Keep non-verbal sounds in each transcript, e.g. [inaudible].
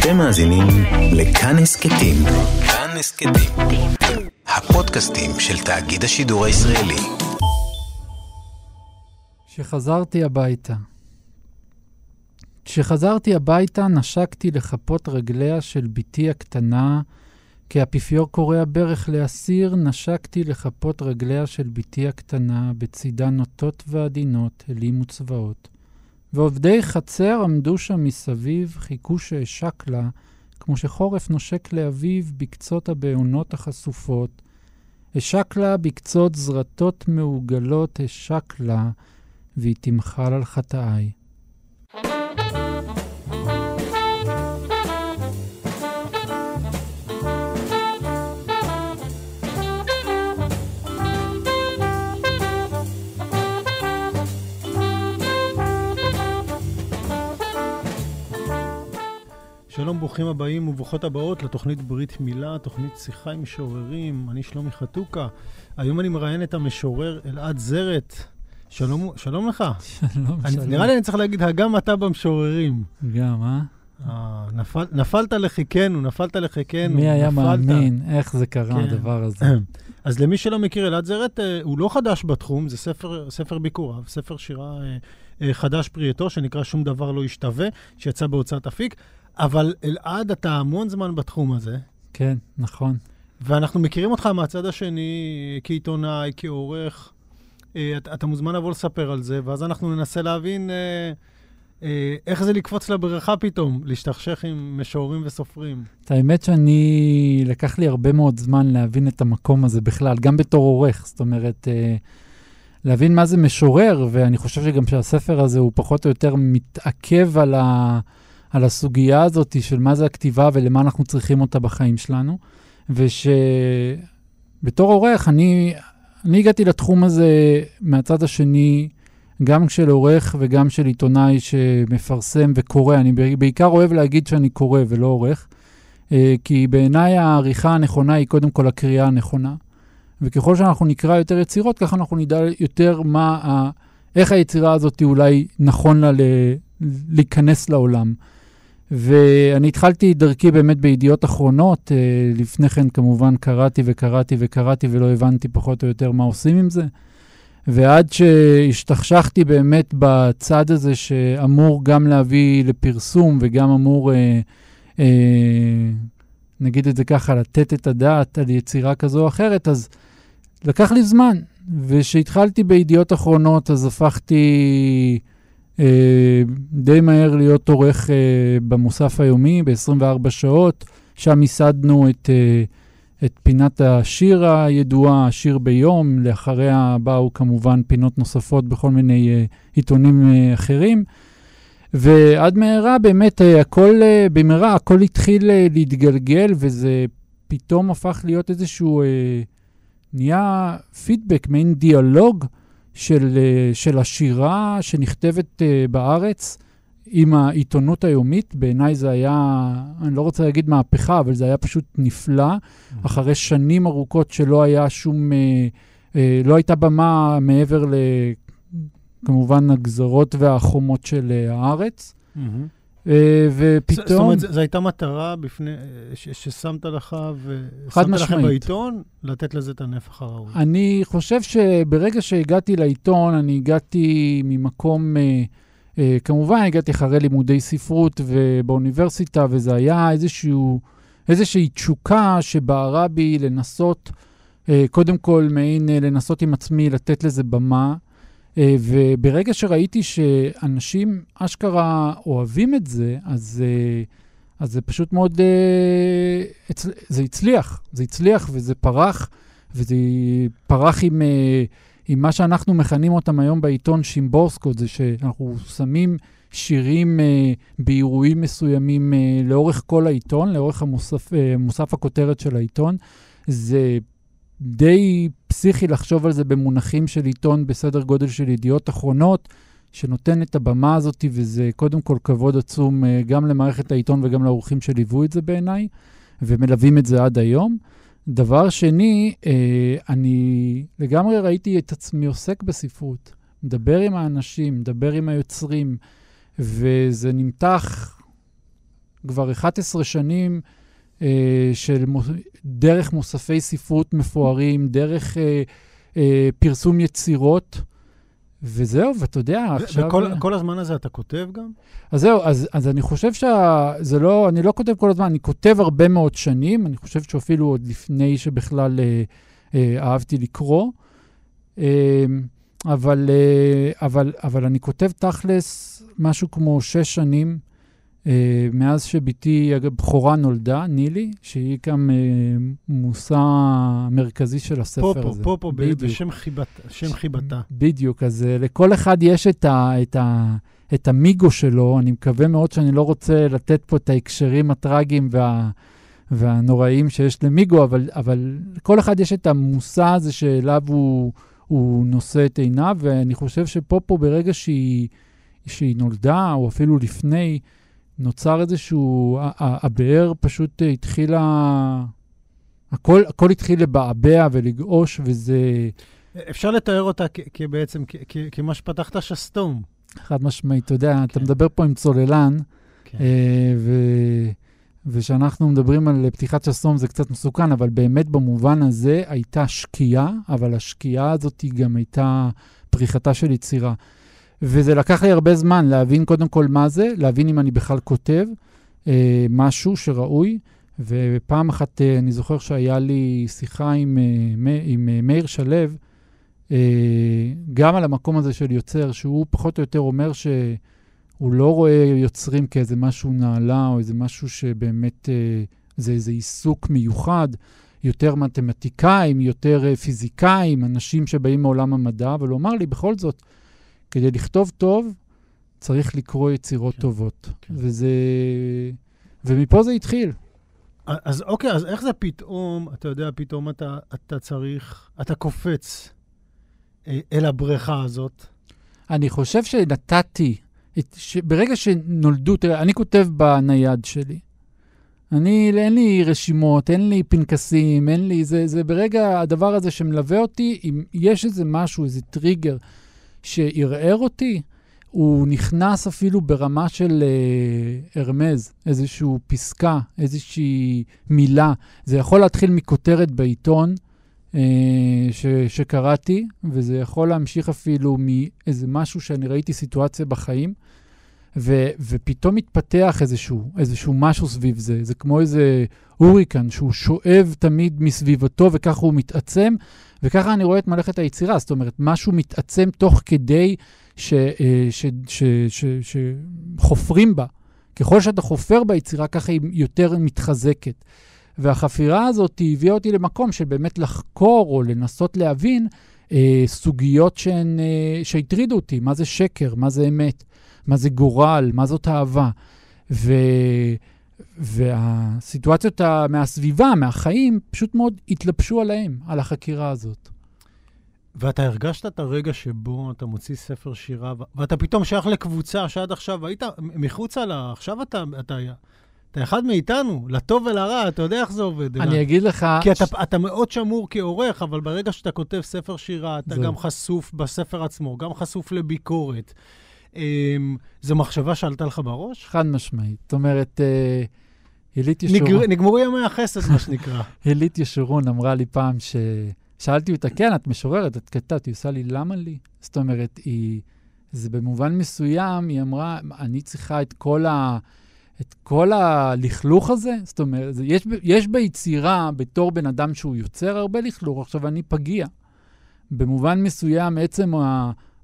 אתם מאזינים לכאן הסכתים. כאן הסכתים. הפודקאסטים של תאגיד השידור הישראלי. כשחזרתי הביתה. כשחזרתי הביתה נשקתי לכפות רגליה של בתי הקטנה, כאפיפיור קורע ברך לאסיר, נשקתי לכפות רגליה של בתי הקטנה, בצידה נוטות ועדינות, אלים וצבאות. ועובדי חצר עמדו שם מסביב, חיכו שאשק לה, כמו שחורף נושק לאביו בקצות הבעונות החשופות. אשק לה בקצות זרטות מעוגלות, אשק לה, והיא תמחל על חטאיי. שלום, ברוכים הבאים וברוכות הבאות לתוכנית ברית מילה, תוכנית שיחה עם משוררים. אני שלומי חתוקה. היום אני מראיין את המשורר אלעד זרת. שלום, שלום לך. [laughs] שלום, אני, שלום. נראה לי אני צריך להגיד, הגם אתה במשוררים. גם, אה? אה, נפל, נפלת לחיקנו, נפלת לחיקנו. מי היה נפלת. מאמין? איך זה קרה, כן. הדבר הזה? [clears throat] אז למי שלא מכיר, אלעד זרת אה, הוא לא חדש בתחום, זה ספר, ספר ביקוריו, ספר שירה אה, חדש פרי עטו, שנקרא שום דבר לא ישתווה, שיצא בהוצאת אפיק. אבל אלעד, אתה המון זמן בתחום הזה, כן, נכון. ואנחנו מכירים אותך מהצד השני, כעיתונאי, כעורך. אה, אתה, אתה מוזמן לבוא לספר על זה, ואז אנחנו ננסה להבין אה, אה, איך זה לקפוץ לבריכה פתאום, להשתכשך עם משוררים וסופרים. את האמת שאני, לקח לי הרבה מאוד זמן להבין את המקום הזה בכלל, גם בתור עורך. זאת אומרת, אה, להבין מה זה משורר, ואני חושב שגם שהספר הזה הוא פחות או יותר מתעכב על, ה, על הסוגיה הזאת של מה זה הכתיבה ולמה אנחנו צריכים אותה בחיים שלנו. ושבתור עורך, אני, אני הגעתי לתחום הזה מהצד השני, גם של עורך וגם של עיתונאי שמפרסם וקורא. אני בעיקר אוהב להגיד שאני קורא ולא עורך, אה, כי בעיניי העריכה הנכונה היא קודם כל הקריאה הנכונה. וככל שאנחנו נקרא יותר יצירות, ככה אנחנו נדע יותר מה, ה, איך היצירה הזאת אולי נכון לה ל, להיכנס לעולם. ואני התחלתי את דרכי באמת בידיעות אחרונות, אה, לפני כן כמובן קראתי וקראתי וקראתי ולא הבנתי פחות או יותר מה עושים עם זה. ועד שהשתכשכתי באמת בצד הזה שאמור גם להביא לפרסום וגם אמור, אה, אה, נגיד את זה ככה, לתת את הדעת על יצירה כזו או אחרת, אז לקח לי זמן. וכשהתחלתי בידיעות אחרונות, אז הפכתי אה, די מהר להיות עורך אה, במוסף היומי ב-24 שעות. שם ייסדנו את, אה, את פינת השיר הידועה, השיר ביום, לאחריה באו כמובן פינות נוספות בכל מיני אה, עיתונים אה, אחרים. ועד מהרה באמת אה, הכל, אה, במהרה הכל התחיל אה, להתגלגל, וזה פתאום הפך להיות איזשהו, אה, נהיה פידבק, מעין דיאלוג של, אה, של השירה שנכתבת אה, בארץ עם העיתונות היומית. בעיניי זה היה, אני לא רוצה להגיד מהפכה, אבל זה היה פשוט נפלא. אחרי שנים ארוכות שלא היה שום, אה, לא הייתה במה מעבר ל... כמובן הגזרות והחומות של הארץ. אה, ופתאום... זאת אומרת, זו הייתה מטרה בפני, ש, ששמת לך ושמת לכם. בעיתון, לתת לזה את הנפח הראוי. אני חושב שברגע שהגעתי לעיתון, אני הגעתי ממקום, אה, אה, כמובן, הגעתי אחרי לימודי ספרות ובאוניברסיטה, וזה היה איזשהו, איזושהי תשוקה שבערה בי לנסות, אה, קודם כל, מעין אה, לנסות עם עצמי לתת לזה במה. אה, וברגע שראיתי שאנשים אשכרה אוהבים את זה, אז, אה, אז זה פשוט מאוד, אה, זה הצליח. זה הצליח וזה פרח, וזה פרח עם, עם מה שאנחנו מכנים אותם היום בעיתון שימבורסקות, זה שאנחנו שמים שירים באירועים מסוימים לאורך כל העיתון, לאורך המוסף, מוסף הכותרת של העיתון. זה די פסיכי לחשוב על זה במונחים של עיתון בסדר גודל של ידיעות אחרונות, שנותן את הבמה הזאת, וזה קודם כל כבוד עצום אה, גם למערכת העיתון וגם לאורחים שליוו את זה בעיניי, ומלווים את זה עד היום. דבר שני, אה, אני לגמרי ראיתי את עצמי עוסק בספרות, מדבר עם האנשים, מדבר עם היוצרים, וזה נמתח כבר 11 שנים אה, של דרך מוספי ספרות מפוארים, דרך אה, אה, פרסום יצירות. וזהו, ואתה יודע, עכשיו... וכל הזמן הזה אתה כותב גם? אז זהו, אז, אז אני חושב שזה לא, אני לא כותב כל הזמן, אני כותב הרבה מאוד שנים, אני חושב שאפילו עוד לפני שבכלל אה, אה, אהבתי לקרוא. אה, אבל, אה, אבל, אבל אני כותב תכלס משהו כמו שש שנים, אה, מאז שבתי הבכורה נולדה, נילי, שהיא גם אה, מושא מרכזי של הספר פופו, הזה. פופו, פופו, בשם חיבת, שם חיבתה. בדיוק, אז לכל אחד יש את, ה, את, ה, את המיגו שלו. אני מקווה מאוד שאני לא רוצה לתת פה את ההקשרים הטראגיים וה... והנוראים שיש למיגו, אבל, אבל לכל אחד יש את המושא הזה שאליו הוא, הוא נושא את עיניו, ואני חושב שפופו ברגע שהיא, שהיא נולדה, או אפילו לפני, נוצר איזשהו, הבאר פשוט התחילה, הכל, הכל התחיל לבעבע ולגעוש, וזה... אפשר לתאר אותה כבעצם, כמה שפתחת שסתום. חד משמעית, אתה יודע, כן. אתה מדבר פה עם צוללן, כן. אה, ו... וכשאנחנו מדברים על פתיחת שסתום זה קצת מסוכן, אבל באמת במובן הזה הייתה שקיעה, אבל השקיעה הזאת היא גם הייתה פריחתה של יצירה. וזה לקח לי הרבה זמן להבין קודם כל מה זה, להבין אם אני בכלל כותב אה, משהו שראוי. ופעם אחת אה, אני זוכר שהיה לי שיחה עם, אה, עם אה, מאיר שלו, אה, גם על המקום הזה של יוצר, שהוא פחות או יותר אומר ש... הוא לא רואה יוצרים כאיזה משהו נעלה, או איזה משהו שבאמת אה, זה איזה עיסוק מיוחד, יותר מתמטיקאים, יותר אה, פיזיקאים, אנשים שבאים מעולם המדע, אבל הוא אמר לי, בכל זאת, כדי לכתוב טוב, צריך לקרוא יצירות כן, טובות. כן. וזה... ומפה זה התחיל. אז אוקיי, אז איך זה פתאום, אתה יודע, פתאום אתה, אתה צריך, אתה קופץ אה, אל הבריכה הזאת? אני חושב שנתתי ש, ברגע שנולדו, תראה, אני כותב בנייד שלי. אני, אין לי רשימות, אין לי פנקסים, אין לי, זה, זה ברגע הדבר הזה שמלווה אותי, אם יש איזה משהו, איזה טריגר שערער אותי, הוא נכנס אפילו ברמה של אה, איזושהי פסקה, איזושהי מילה. זה יכול להתחיל מכותרת בעיתון, אה, ש, שקראתי, וזה יכול להמשיך אפילו מאיזה משהו שאני ראיתי סיטואציה בחיים, ו, ופתאום מתפתח איזשהו, איזשהו משהו סביב זה. זה כמו איזה הוריקן שהוא שואב תמיד מסביבתו וככה הוא מתעצם, וככה אני רואה את מלאכת היצירה. זאת אומרת, משהו מתעצם תוך כדי שחופרים אה, בה. ככל שאתה חופר ביצירה, ככה היא יותר מתחזקת. והחפירה הזאת הביאה אותי למקום של באמת לחקור או לנסות להבין אה, סוגיות שהן, אה, שהטרידו אותי, מה זה שקר, מה זה אמת, מה זה גורל, מה זאת אהבה. ו... והסיטואציות מהסביבה, מהחיים, פשוט מאוד התלבשו עליהם, על החקירה הזאת. ואתה הרגשת את הרגע שבו אתה מוציא ספר שירה, ואתה פתאום שייך לקבוצה שעד עכשיו היית מחוצה לה, עכשיו אתה, אתה אתה אחד מאיתנו, לטוב ולרע, אתה יודע איך זה עובד. אני אלא. אגיד לך... כי אתה, ש... אתה מאוד שמור כעורך, אבל ברגע שאתה כותב ספר שירה, אתה זה... גם חשוף בספר עצמו, גם חשוף לביקורת. אמ, זו מחשבה שעלתה לך בראש? חד משמעית. זאת אומרת, אה, הילית ישורון... נגר... נגמרו ימי החסד, מה שנקרא. [laughs] הילית ישורון אמרה לי פעם ש... שאלתי אותה, כן, את משוררת, את כתבת, היא עושה לי, למה לי? זאת אומרת, היא... זה במובן מסוים, היא אמרה, אני צריכה את כל ה... את כל הלכלוך הזה? זאת אומרת, יש, יש ביצירה, בתור בן אדם שהוא יוצר הרבה לכלוך, עכשיו אני פגיע. במובן מסוים, עצם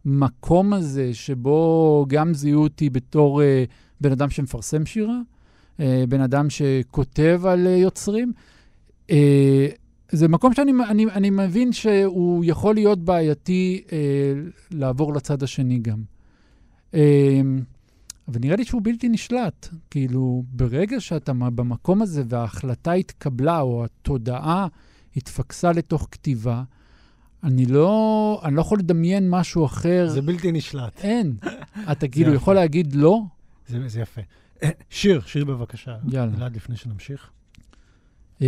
המקום הזה שבו גם זיהו אותי בתור uh, בן אדם שמפרסם שירה, uh, בן אדם שכותב על uh, יוצרים, uh, זה מקום שאני אני, אני מבין שהוא יכול להיות בעייתי uh, לעבור לצד השני גם. Uh, אבל נראה לי שהוא בלתי נשלט. כאילו, ברגע שאתה במקום הזה וההחלטה התקבלה, או התודעה התפקסה לתוך כתיבה, אני לא, אני לא יכול לדמיין משהו אחר. זה בלתי נשלט. אין. [laughs] אתה כאילו יכול להגיד לא? זה, זה יפה. אה, שיר, שיר בבקשה. יאללה. אלעד, לפני שנמשיך. אמ,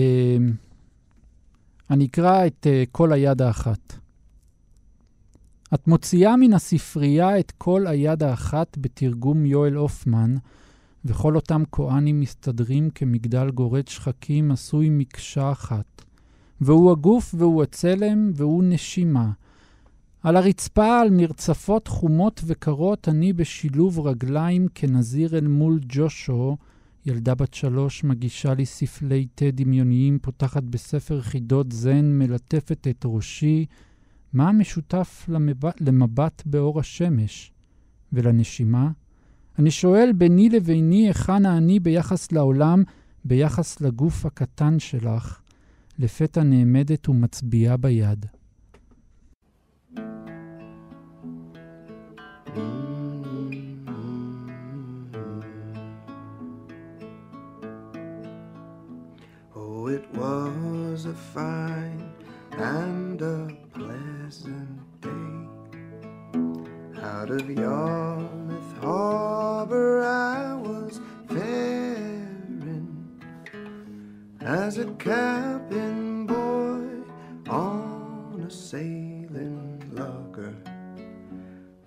אני אקרא את uh, כל היד האחת. את מוציאה מן הספרייה את כל היד האחת בתרגום יואל הופמן, וכל אותם כהנים מסתדרים כמגדל גורד שחקים עשוי מקשה אחת. והוא הגוף והוא הצלם והוא נשימה. על הרצפה, על מרצפות חומות וקרות, אני בשילוב רגליים כנזיר אל מול ג'ושו, ילדה בת שלוש מגישה לי ספלי תה דמיוניים, פותחת בספר חידות זן, מלטפת את ראשי. מה המשותף למבט, למבט באור השמש ולנשימה? אני שואל ביני לביני היכן האני ביחס לעולם, ביחס לגוף הקטן שלך. לפתע נעמדת ומצביעה ביד. Oh, it was a fine and a pleasant day. Out of Yarmouth Harbor I as a cabin boy on a sailing lugger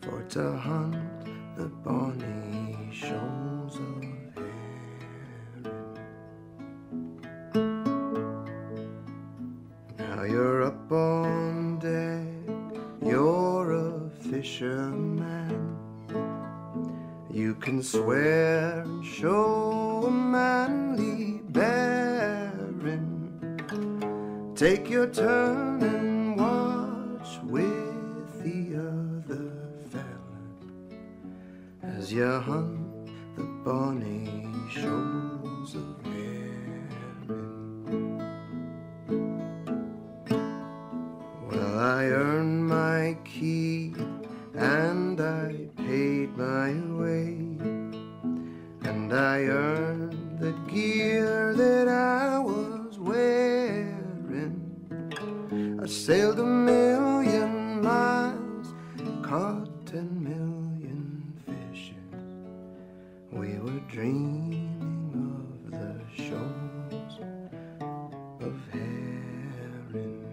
for to hunt the bonny shoals of herring. Now you're up on deck, you're a fisherman. You can swear and show a manly bearing. Take your turn and watch with the other fellas as you hunt the bonny shoals of herring. Well, I earned my keep and I paid my way, and I earned the gear that I sailed a million miles, caught ten million fishes. We were dreaming of the shores of herring.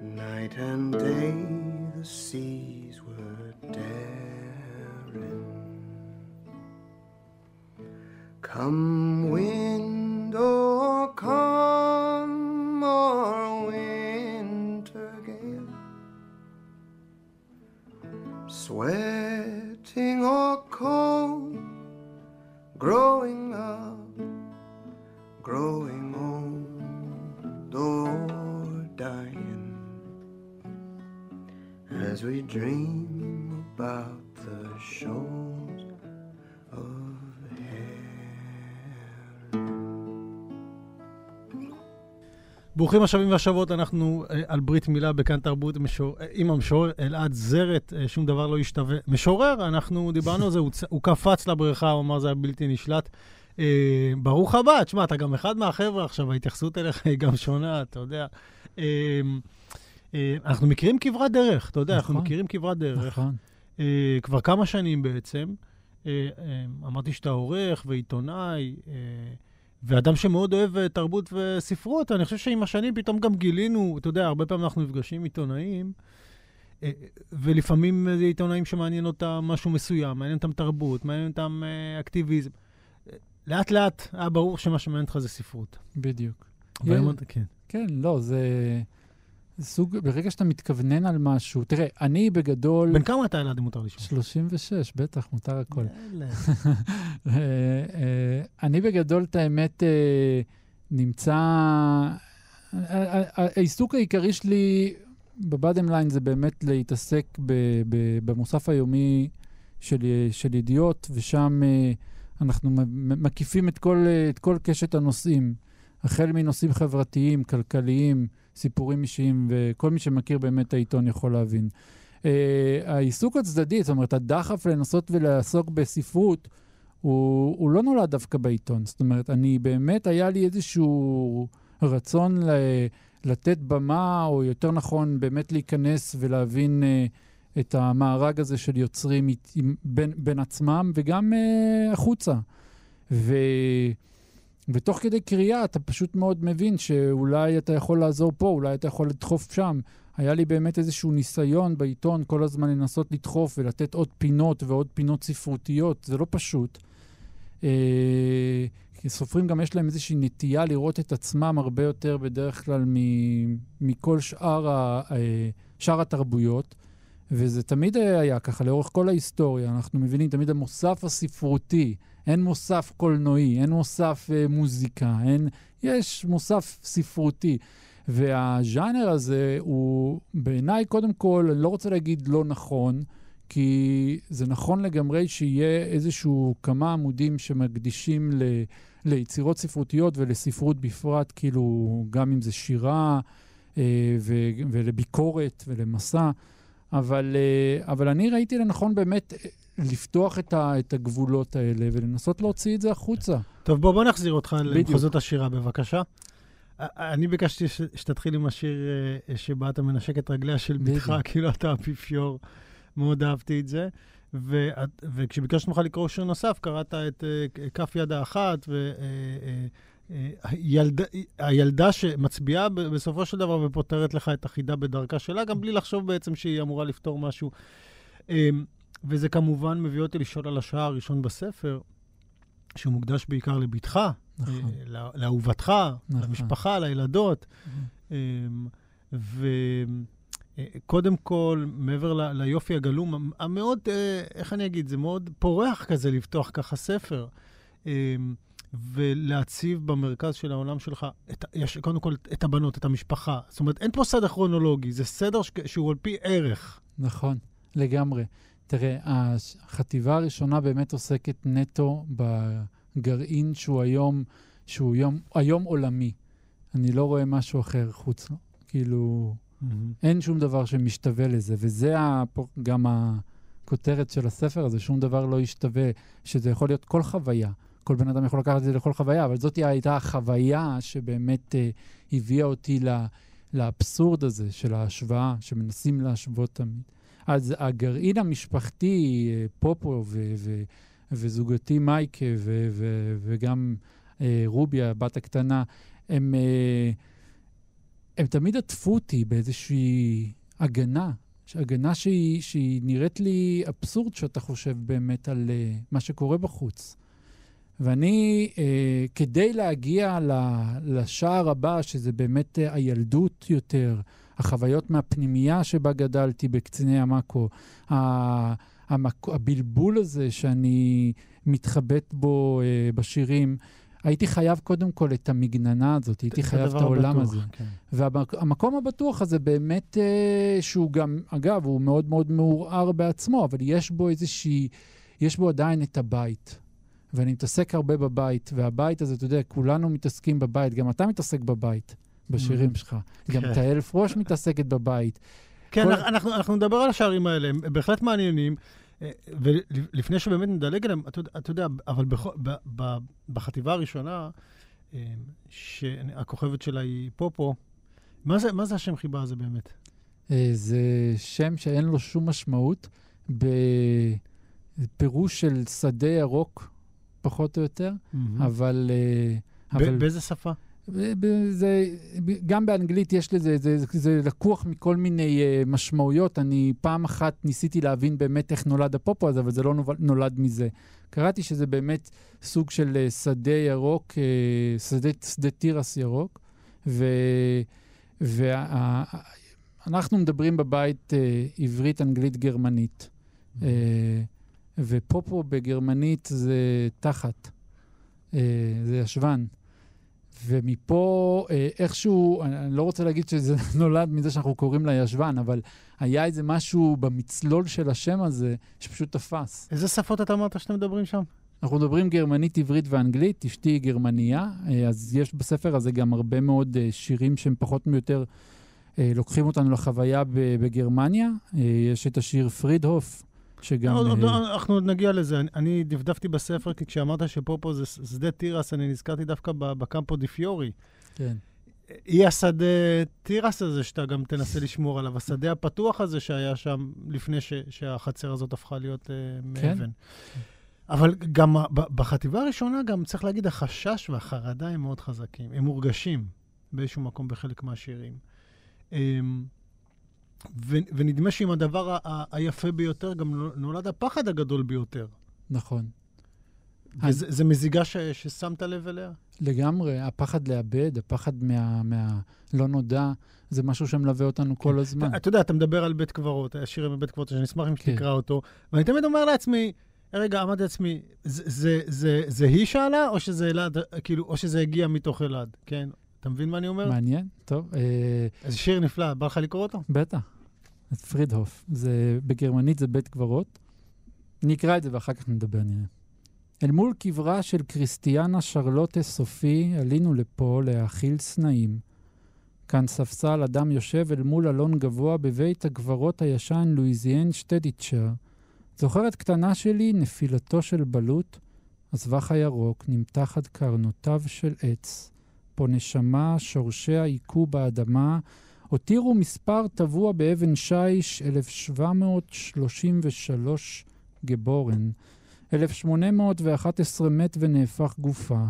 Night and day ברוכים השבים והשבות, אנחנו אה, על ברית מילה בכאן תרבות משור... אה, עם המשורר אלעד זרת, אה, שום דבר לא ישתווה. משורר, אנחנו דיברנו על זה, הוא. הוא קפץ לבריכה, הוא אמר זה היה בלתי נשלט. אה, ברוך הבא, תשמע, אתה גם אחד מהחבר'ה עכשיו, ההתייחסות אליך היא גם שונה, אתה יודע. אה, אה, אנחנו מכירים כברת דרך, אתה יודע, אנחנו נכון. מכירים כברת דרך. נכון. אה, כבר כמה שנים בעצם. אה, אה, אמרתי שאתה עורך ועיתונאי, אה, ואדם שמאוד אוהב אה, תרבות וספרות. אני חושב שעם השנים פתאום גם גילינו, אתה יודע, הרבה פעמים אנחנו נפגשים עיתונאים, אה, ולפעמים זה עיתונאים שמעניין אותם משהו מסוים, מעניין אותם תרבות, מעניין אותם אה, אקטיביזם. לאט לאט היה ברור שמה שמעניין אותך זה ספרות. בדיוק. אתה- כן. כן, לא, זה... סוג, ברגע שאתה מתכוונן על משהו, תראה, אני בגדול... בן כמה אתה אלעד, אם מותר לשאול? 36, בטח, מותר הכל. [laughs] אה, אה, אני בגדול, את האמת, אה, נמצא... העיסוק העיקרי שלי בבאדם ליין זה באמת להתעסק במוסף היומי של, של ידיעות, ושם אנחנו מקיפים את כל, את כל קשת הנושאים, החל מנושאים חברתיים, כלכליים, סיפורים אישיים, וכל מי שמכיר באמת העיתון יכול להבין. Uh, העיסוק הצדדי, זאת אומרת, הדחף לנסות ולעסוק בספרות, הוא, הוא לא נולד דווקא בעיתון. זאת אומרת, אני באמת, היה לי איזשהו רצון ל, לתת במה, או יותר נכון, באמת להיכנס ולהבין uh, את המארג הזה של יוצרים בין, בין עצמם וגם uh, החוצה. ו... ותוך כדי קריאה אתה פשוט מאוד מבין שאולי אתה יכול לעזור פה, אולי אתה יכול לדחוף שם. היה לי באמת איזשהו ניסיון בעיתון כל הזמן לנסות לדחוף ולתת עוד פינות ועוד פינות ספרותיות, זה לא פשוט. אה, כי סופרים גם יש להם איזושהי נטייה לראות את עצמם הרבה יותר בדרך כלל מכל שאר, ה, אה, שאר התרבויות, וזה תמיד היה ככה לאורך כל ההיסטוריה. אנחנו מבינים תמיד המוסף הספרותי, אין מוסף קולנועי, אין מוסף אה, מוזיקה, אין, יש מוסף ספרותי. והז'אנר הזה הוא בעיניי, קודם כל, אני לא רוצה להגיד לא נכון, כי זה נכון לגמרי שיהיה איזשהו כמה עמודים שמקדישים ל, ליצירות ספרותיות ולספרות בפרט, כאילו, גם אם זה שירה אה, ו, ולביקורת ולמסע, אבל, אה, אבל אני ראיתי לנכון באמת לפתוח את, ה, את הגבולות האלה ולנסות להוציא את זה החוצה. טוב, בוא, בוא נחזיר אותך למחוזות השירה, בבקשה. אני ביקשתי ש, שתתחיל עם השיר אה, שבה אתה מנשק את רגליה של בתך, [laughs] כאילו אתה אפיפיור. מאוד אהבתי את זה. ו, וכשביקשנו ממך לקרוא שיר נוסף, קראת את uh, כף יד האחת, והילדה uh, uh, שמצביעה בסופו של דבר ופותרת לך את החידה בדרכה שלה, גם בלי לחשוב בעצם שהיא אמורה לפתור משהו. Um, וזה כמובן מביא אותי לשאול על השעה הראשון בספר, שהוא מוקדש בעיקר לבתך, נכון. uh, לאהובתך, נכון. למשפחה, לילדות. נכון. Um, ו... קודם כל, מעבר ל, ליופי הגלום, המאוד, אה, איך אני אגיד, זה מאוד פורח כזה לפתוח ככה ספר. אה, ולהציב במרכז של העולם שלך, את, יש קודם כל את הבנות, את המשפחה. זאת אומרת, אין פה סדר כרונולוגי, זה סדר ש, שהוא על פי ערך. נכון, לגמרי. תראה, החטיבה הראשונה באמת עוסקת נטו בגרעין שהוא היום, שהוא יום, היום עולמי. אני לא רואה משהו אחר חוץ, כאילו, Mm-hmm. אין שום דבר שמשתווה לזה, וזה גם הכותרת של הספר הזה, שום דבר לא ישתווה, שזה יכול להיות כל חוויה. כל בן אדם יכול לקחת את זה לכל חוויה, אבל זאת הייתה החוויה שבאמת uh, הביאה אותי ל, לאבסורד הזה של ההשוואה, שמנסים להשוות תמיד. אז הגרעין המשפחתי, אה, פופו ו- ו- וזוגתי מייקה ו- ו- וגם uh, רובי, הבת הקטנה, הם... Uh, הם תמיד עטפו אותי באיזושהי הגנה, הגנה שהיא, שהיא נראית לי אבסורד שאתה חושב באמת על uh, מה שקורה בחוץ. ואני, uh, כדי להגיע לשער הבא, שזה באמת uh, הילדות יותר, החוויות מהפנימייה שבה גדלתי בקציני המאקו, המק... הבלבול הזה שאני מתחבט בו uh, בשירים, הייתי חייב קודם כל את המגננה הזאת, הייתי חייב את העולם הבטוח, הזה. כן. והמקום הבטוח הזה באמת, אה, שהוא גם, אגב, הוא מאוד מאוד מעורער בעצמו, אבל יש בו איזושהי, יש בו עדיין את הבית. ואני מתעסק הרבה בבית, והבית הזה, אתה יודע, כולנו מתעסקים בבית, גם אתה מתעסק בבית, בשירים mm. שלך. גם כן. תהל פרוש מתעסקת בבית. כן, כל... אנחנו, אנחנו נדבר על השערים האלה, הם בהחלט מעניינים. אה, ולפני שבאמת נדלג עליהם, אתה יודע, אבל בחטיבה הראשונה, אה, שהכוכבת שלה היא פופו, מה זה, מה זה השם חיבה הזה באמת? אה, זה שם שאין לו שום משמעות, בפירוש של שדה ירוק, פחות או יותר, mm-hmm. אבל... אבל... באיזה שפה? זה, גם באנגלית יש לזה, זה, זה, זה לקוח מכל מיני uh, משמעויות. אני פעם אחת ניסיתי להבין באמת איך נולד הפופו הזה, אבל זה לא נולד מזה. קראתי שזה באמת סוג של uh, שדה ירוק, uh, שדה, שדה תירס ירוק, ואנחנו מדברים בבית uh, עברית, אנגלית, גרמנית. Mm-hmm. Uh, ופופו בגרמנית זה תחת, uh, זה ישבן. ומפה אה, איכשהו, אני, לא רוצה להגיד שזה [laughs] נולד מזה שאנחנו קוראים לה ישבן, אבל היה איזה משהו במצלול של השם הזה שפשוט תפס. איזה שפות אתה אמרת שאתם מדברים שם? אנחנו מדברים גרמנית, עברית ואנגלית, אשתי היא גרמניה, אה, אז יש בספר הזה גם הרבה מאוד אה, שירים שהם פחות או יותר אה, לוקחים אותנו לחוויה בגרמניה. אה, יש את השיר פרידהוף, שגם... עוד, עוד, אה, אנחנו עוד נגיע לזה. אני, אני דפדפתי בספר, כי כשאמרת שפופו זה שדה תירס, אני נזכרתי דווקא בקמפו די פיורי. כן. היא השדה תירס הזה שאתה גם תנסה לשמור עליו, השדה הפתוח הזה שהיה שם לפני ש, שהחצר הזאת הפכה להיות uh, כן. מאבן. אבל גם בחטיבה הראשונה, גם צריך להגיד, החשש והחרדה הם מאוד חזקים. הם מורגשים באיזשהו מקום בחלק מהשירים. Um, ו- ונדמה שעם הדבר ה- היפה ביותר גם נו- נולד הפחד הגדול ביותר. נכון. וזה זה מזיגה ש- ששמת לב אליה? לגמרי, הפחד לאבד, הפחד מה, מה לא נודע, זה משהו שמלווה אותנו כל הזמן. אתה, אתה יודע, אתה מדבר על בית קברות, השיר מבית קברות, שאני אשמח אם כן. שתקרא אותו, ואני תמיד אומר לעצמי, רגע, אמרתי לעצמי, זה, זה, זה, זה היא שאלה, או שזה אלעד, כאילו, או שזה הגיע מתוך אלעד, כן? אתה מבין מה אני אומר? מעניין, טוב. אה, איזה שיר נפלא, בא לך לקרוא אותו? בטח, את פרידהוף. זה, בגרמנית זה בית קברות. אני אקרא את זה ואחר כך נדבר, נראה. אל מול קברה של כריסטיאנה שרלוטה סופי, עלינו לפה להאכיל סנאים. כאן ספסל אדם יושב אל מול אלון גבוה בבית הקברות הישן לואיזיאן שטדיצ'ר. זוכרת קטנה שלי, נפילתו של בלוט, הסבך הירוק, נמתחת קרנותיו של עץ. פה נשמה, שורשיה היכו באדמה, הותירו מספר טבוע באבן שיש, 1733 גבורן. 1811 מת ונהפך גופה.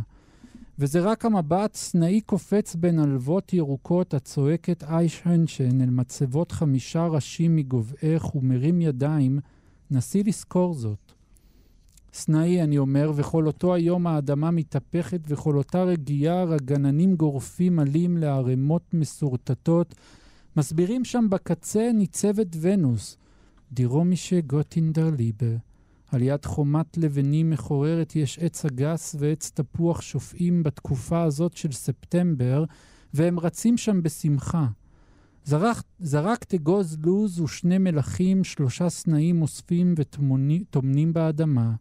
וזה רק המבט סנאי קופץ בין עלבות ירוקות הצועקת איישהנשן אל מצבות חמישה ראשים מגובהך ומרים ידיים, נסי לזכור זאת. סנאי, אני אומר, וכל אותו היום האדמה מתהפכת, וכל אותה רגיעה רגננים גורפים עלים לערימות מסורטטות, מסבירים שם בקצה ניצבת ונוס, דירומישה גוטינדר ליבה. על יד חומת לבנים מחוררת יש עץ אגס ועץ תפוח שופעים בתקופה הזאת של ספטמבר, והם רצים שם בשמחה. זרק, זרק תגוז לוז ושני מלכים, שלושה סנאים אוספים וטומנים באדמה.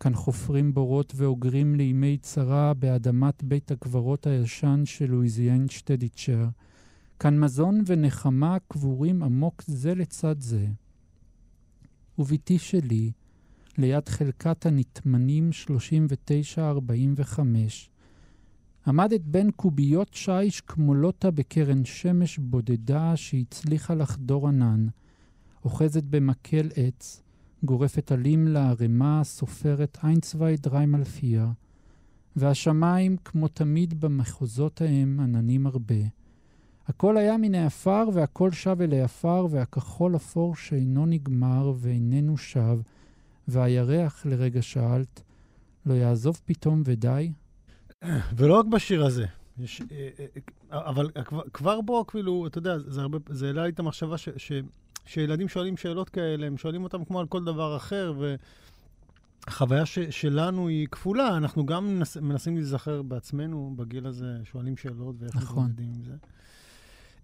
כאן חופרים בורות ואוגרים לימי צרה באדמת בית הקברות הישן של לואיזיאן שטדיצ'ר. כאן מזון ונחמה קבורים עמוק זה לצד זה. ובתי שלי, ליד חלקת הנטמנים 39-45. עמדת בין קוביות שיש כמולותה בקרן שמש בודדה שהצליחה לחדור ענן, אוחזת במקל עץ, גורפת עלים לערימה, סופרת איינצווי דריימלפיה, והשמיים, כמו תמיד במחוזות ההם, עננים הרבה. הכל היה מן העפר, והכל שב אל העפר, והכחול אפור שאינו נגמר ואיננו שב, והירח, לרגע שאלת, לא יעזוב פתאום ודי? ולא רק בשיר הזה. יש, אה, אה, אבל כבר, כבר בו, כאילו, אתה יודע, זה, הרבה, זה העלה לי את המחשבה ש, ש, שילדים שואלים שאלות כאלה, הם שואלים אותם כמו על כל דבר אחר, והחוויה ש, שלנו היא כפולה. אנחנו גם מנס, מנסים להיזכר בעצמנו בגיל הזה, שואלים שאלות ואיך נכון. מתמודדים עם זה.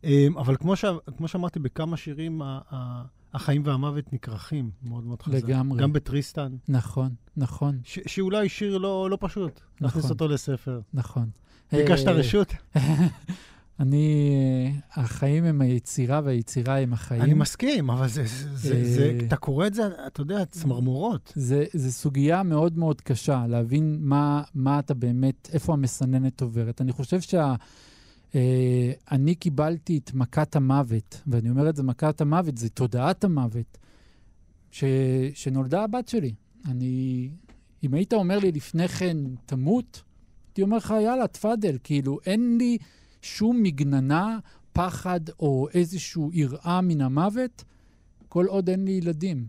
אה, אבל כמו, ש, כמו שאמרתי, בכמה שירים ה, ה, החיים והמוות נכרכים מאוד מאוד חזק. לגמרי. גם בטריסטן, נכון, נכון, ש, שאולי שיר לא, לא פשוט, להכניס נכון. אותו לספר. נכון. ביקשת אה, רשות? [laughs] אני, החיים הם היצירה והיצירה הם החיים. אני מסכים, אבל זה, זה, זה, זה, אה, אתה קורא את זה, אתה יודע, צמרמורות. זה, זה סוגיה מאוד מאוד קשה, להבין מה, מה אתה באמת, איפה המסננת עוברת. אני חושב שה... אה, אני קיבלתי את מכת המוות, ואני אומר את זה מכת המוות, זה תודעת המוות, ש, שנולדה הבת שלי. אני, אם היית אומר לי לפני כן, תמות, הייתי אומר לך, יאללה, תפאדל, כאילו, אין לי שום מגננה, פחד או איזושהי יראה מן המוות, כל עוד אין לי ילדים.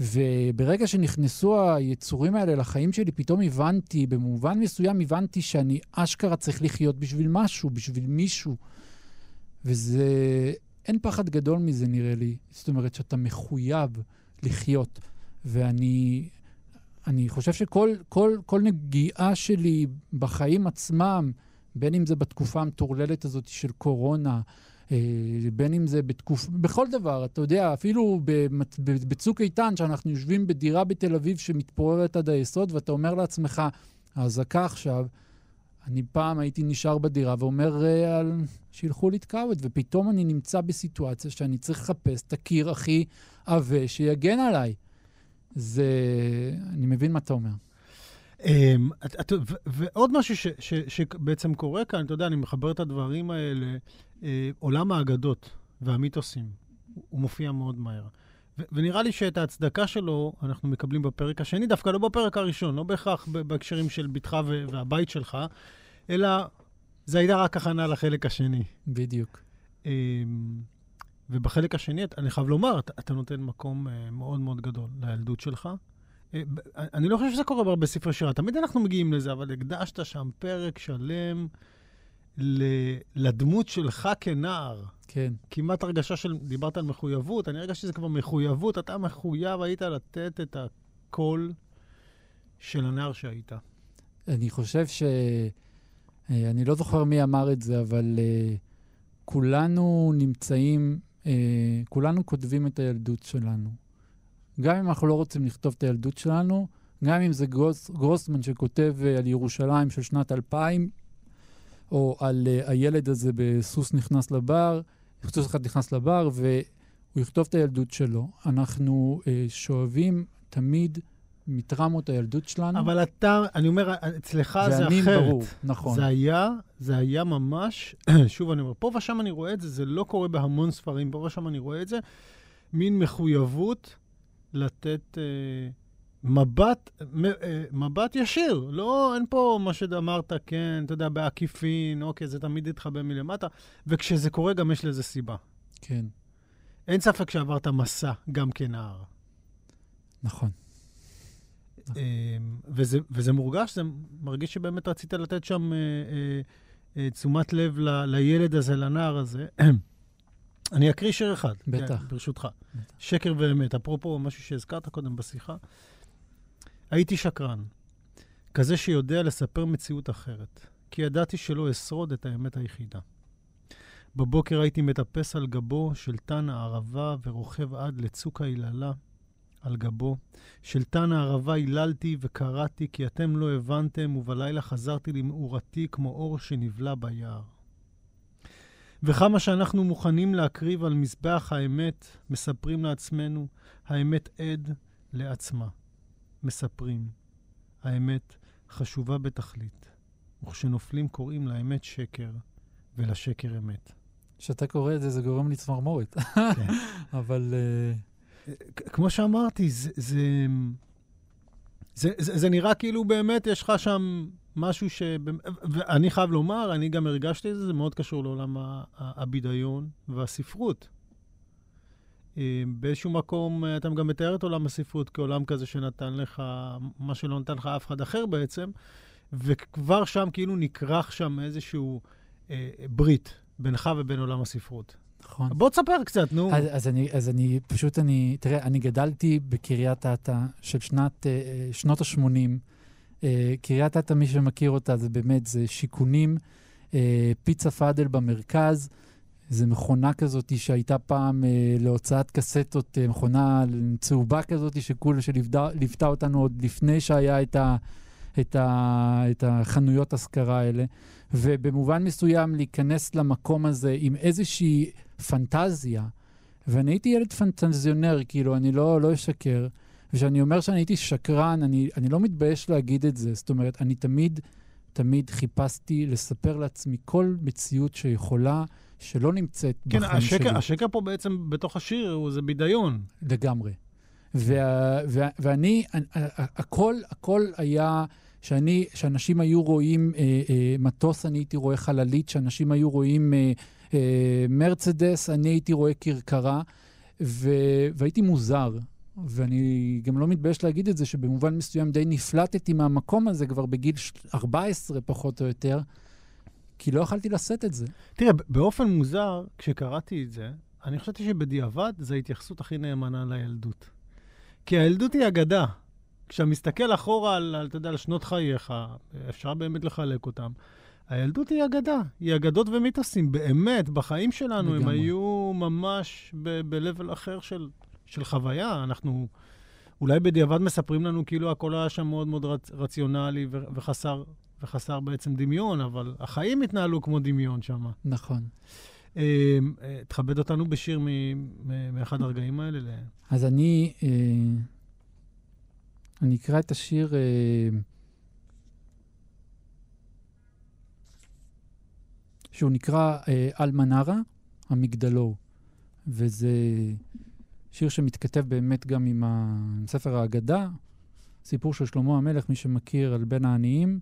וברגע שנכנסו היצורים האלה לחיים שלי, פתאום הבנתי, במובן מסוים הבנתי שאני אשכרה צריך לחיות בשביל משהו, בשביל מישהו. וזה, אין פחד גדול מזה נראה לי. זאת אומרת שאתה מחויב לחיות. ואני אני חושב שכל כל, כל נגיעה שלי בחיים עצמם, בין אם זה בתקופה המטורללת הזאת של קורונה, אה, בין אם זה בתקופה, בכל דבר, אתה יודע, אפילו בצוק איתן, שאנחנו יושבים בדירה בתל אביב שמתפוררת עד היסוד, ואתה אומר לעצמך, האזעקה עכשיו, אני פעם הייתי נשאר בדירה ואומר, אה, על... שילכו לתקעוות, ופתאום אני נמצא בסיטואציה שאני צריך לחפש את הקיר הכי עבה שיגן עליי. זה... אני מבין מה אתה אומר. אמ, ועוד משהו שבעצם קורה כאן, אתה יודע, אני מחבר את הדברים האלה, אה, עולם האגדות והמיתוסים, הוא- מופיע מאוד מהר. ונראה לי שאת ההצדקה שלו אנחנו מקבלים בפרק השני, דווקא לא בפרק הראשון, לא בהכרח בהקשרים של בתך והבית שלך, אלא זה הייתה רק הכנה לחלק השני. בדיוק. אמ, ובחלק השני, אני חייב לומר, אתה, אתה נותן מקום אה, מאוד מאוד גדול לילדות שלך. אה, ב- אני לא חושב שזה קורה בהרבה ספרי שירה, תמיד אנחנו מגיעים לזה, אבל הקדשת שם פרק שלם לדמות שלך כנער. כן. כמעט הרגשה של, דיברת על מחויבות, אני הרגשתי שזה כבר מחויבות, אתה מחויב היית לתת את הקול של הנער שהיית. אני חושב ש... אה, אני לא זוכר מי אמר את זה, אבל uh, כולנו נמצאים, uh, כולנו כותבים את הילדות שלנו. גם אם אנחנו לא רוצים לכתוב את הילדות שלנו, גם אם זה גרוס, גרוסמן שכותב uh, על ירושלים של שנת 2000, או על uh, הילד הזה בסוס נכנס לבר, סוס אחד נכנס לבר, והוא יכתוב את הילדות שלו. אנחנו uh, שואבים תמיד מטראומות הילדות שלנו. אבל אתה, אני אומר, אצלך זה אחרת. ברור, נכון. זה היה, זה היה ממש, [clears throat] שוב אני אומר, פה ושם אני רואה את זה, זה לא קורה בהמון ספרים, פה ושם אני רואה את זה, מין מחויבות לתת אה, מבט, מ, אה, מבט ישיר. לא, אין פה מה שאמרת, כן, אתה יודע, בעקיפין, אוקיי, זה תמיד יתחבא מלמטה, וכשזה קורה גם יש לזה סיבה. כן, אין ספק שעברת מסע גם כנער. נכון. אמ, וזה, וזה מורגש, זה מרגיש שבאמת רצית לתת שם אה, אה, אה, תשומת לב ל, לילד הזה, לנער הזה. [clears throat] אני אקריא שיר אחד, בטח. כן, ברשותך. בטח. שקר ואמת, אפרופו משהו שהזכרת קודם בשיחה. הייתי שקרן, כזה שיודע לספר מציאות אחרת, כי ידעתי שלא אשרוד את האמת היחידה. בבוקר הייתי מטפס על גבו של תן הערבה ורוכב עד לצוק היללה על גבו. של תן הערבה היללתי וקראתי כי אתם לא הבנתם, ובלילה חזרתי למאורתי כמו אור שנבלע ביער. וכמה שאנחנו מוכנים להקריב על מזבח האמת, מספרים לעצמנו, האמת עד לעצמה. מספרים, האמת חשובה בתכלית, וכשנופלים קוראים לאמת שקר, ולשקר אמת. כשאתה קורא את זה, זה גורם לי צמרמורת. כן. [laughs] אבל כ- כמו שאמרתי, זה, זה, זה, זה, זה נראה כאילו באמת יש לך שם משהו ש... ואני חייב לומר, אני גם הרגשתי את זה, זה מאוד קשור לעולם הבידיון והספרות. אה, באיזשהו מקום אה, אתה גם מתאר את עולם הספרות כעולם כזה שנתן לך מה שלא נתן לך אף אחד אחר בעצם, וכבר שם כאילו נכרך שם איזשהו אה, ברית בינך ובין עולם הספרות. נכון. בוא תספר קצת, נו. אז, אז, אני, אז אני פשוט, אני, תראה, אני גדלתי בקריית אתא של שנת, אה, שנות ה-80. אה, קריית אתא, מי שמכיר אותה, זה באמת, זה שיכונים, אה, פיצה פאדל במרכז. זו מכונה כזאת שהייתה פעם אה, להוצאת קסטות, אה, מכונה צהובה כזאת שכולה, שליוותה אותנו עוד לפני שהיה את, ה, את, ה, את החנויות השכרה האלה. ובמובן מסוים להיכנס למקום הזה עם איזושהי פנטזיה. ואני הייתי ילד פנטזיונר, כאילו, אני לא, לא אשקר. וכשאני אומר שאני הייתי שקרן, אני, אני לא מתבייש להגיד את זה. זאת אומרת, אני תמיד, תמיד חיפשתי לספר לעצמי כל מציאות שיכולה, שלא נמצאת כן, בחיים השקר, שלי. השקר פה בעצם בתוך השיר הוא זה בידיון. לגמרי. וה, וה, ואני, הכל, הכל היה, שאני, שאנשים היו רואים אה, אה, מטוס, אני הייתי רואה חללית, שאנשים היו רואים אה, אה, מרצדס, אני הייתי רואה כרכרה, ו, והייתי מוזר. ואני גם לא מתבייש להגיד את זה, שבמובן מסוים די נפלטתי מהמקום הזה כבר בגיל ש- 14 פחות או יותר, כי לא יכלתי לשאת את זה. תראה, באופן מוזר, כשקראתי את זה, אני חשבתי שבדיעבד זו ההתייחסות הכי נאמנה לילדות. כי הילדות היא אגדה. כשאתה מסתכל אחורה על, על, אתה יודע, על שנות חייך, אפשר באמת לחלק אותם. הילדות היא אגדה, היא אגדות ומיתוסים. באמת, בחיים שלנו הם. היו ממש ב- ב-level אחר של, של חוויה. אנחנו אולי בדיעבד מספרים לנו כאילו הכל היה שם מאוד מאוד רצ, רציונלי ו- וחסר, וחסר בעצם דמיון, אבל החיים התנהלו כמו דמיון שם. נכון. אה, אה, תכבד אותנו בשיר מ- מ- מאחד הרגעים האלה. ל- אז אני, אה, אני אקרא את השיר, אה, שהוא נקרא אה, אלמנרה, המגדלור, וזה שיר שמתכתב באמת גם עם, ה, עם ספר האגדה, סיפור של שלמה המלך, מי שמכיר, על בן העניים.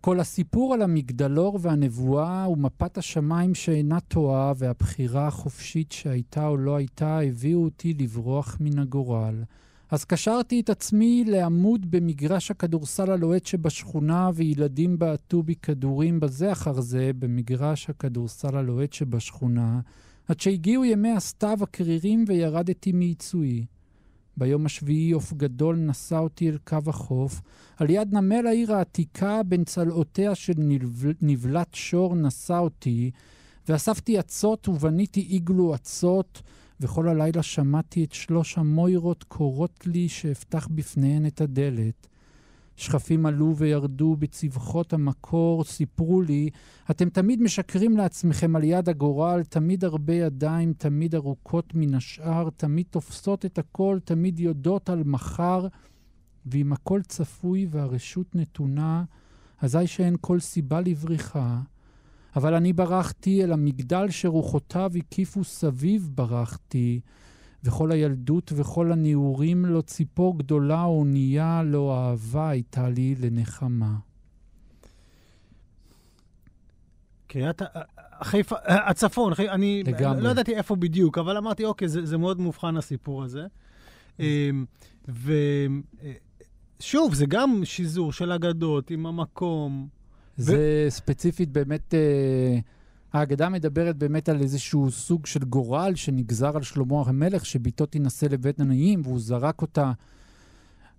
כל הסיפור על המגדלור והנבואה ומפת השמיים שאינה טועה והבחירה החופשית שהייתה או לא הייתה הביאו אותי לברוח מן הגורל. אז קשרתי את עצמי לעמוד במגרש הכדורסל הלוהט שבשכונה, וילדים בעטו בי כדורים בזה אחר זה במגרש הכדורסל הלוהט שבשכונה, עד שהגיעו ימי הסתיו הקרירים וירדתי מעיצוי. ביום השביעי עוף גדול נשא אותי אל קו החוף, על יד נמל העיר העתיקה בין צלעותיה של נבל... נבלת שור נשא אותי, ואספתי אצות ובניתי איגלו אצות, וכל הלילה שמעתי את שלוש המוירות קוראות לי שאפתח בפניהן את הדלת. שכפים עלו וירדו בצווחות המקור, סיפרו לי, אתם תמיד משקרים לעצמכם על יד הגורל, תמיד הרבה ידיים, תמיד ארוכות מן השאר, תמיד תופסות את הכל, תמיד יודעות על מחר, ואם הכל צפוי והרשות נתונה, אזי שאין כל סיבה לבריחה. אבל אני ברחתי אל המגדל שרוחותיו הקיפו סביב ברחתי, וכל הילדות וכל הנעורים לא ציפור גדולה או אונייה, לא אהבה הייתה לי לנחמה. קריית, חיפה, הצפון, חי- אני לגמרי. לא ידעתי איפה בדיוק, אבל אמרתי, אוקיי, זה, זה מאוד מובחן הסיפור הזה. אמ, ושוב, זה גם שיזור של אגדות עם המקום. זה ספציפית באמת, אה, ההגדה מדברת באמת על איזשהו סוג של גורל שנגזר על שלמה המלך, שבתו תינשא לבית עניים, והוא זרק אותה,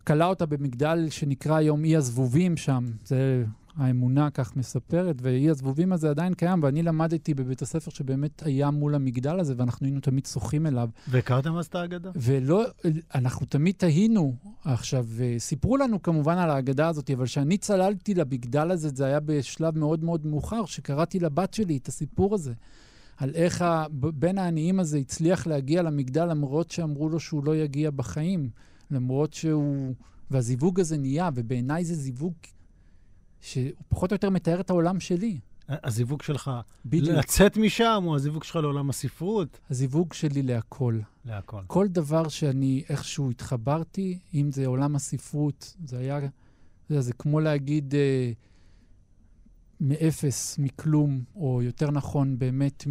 כלא אותה במגדל שנקרא היום אי הזבובים שם. זה האמונה כך מספרת, ואי הזבובים הזה עדיין קיים, ואני למדתי בבית הספר שבאמת היה מול המגדל הזה, ואנחנו היינו תמיד שוחים אליו. והכרתם אז את האגדה? ולא, אנחנו תמיד תהינו. עכשיו, אה, סיפרו לנו כמובן על האגדה הזאת, אבל כשאני צללתי למגדל הזה, זה היה בשלב מאוד מאוד מאוחר, שקראתי לבת שלי את הסיפור הזה. על איך הבן העניים הזה הצליח להגיע למגדל למרות שאמרו לו שהוא לא יגיע בחיים. למרות שהוא... והזיווג הזה נהיה, ובעיניי זה זיווג שהוא פחות או יותר מתאר את העולם שלי. הזיווג שלך בדיוק. לצאת משם, או הזיווג שלך לעולם הספרות? הזיווג שלי להכל. להכל. כל דבר שאני איכשהו התחברתי, אם זה עולם הספרות, זה היה, זה, זה כמו להגיד אה, מאפס, מכלום, או יותר נכון, באמת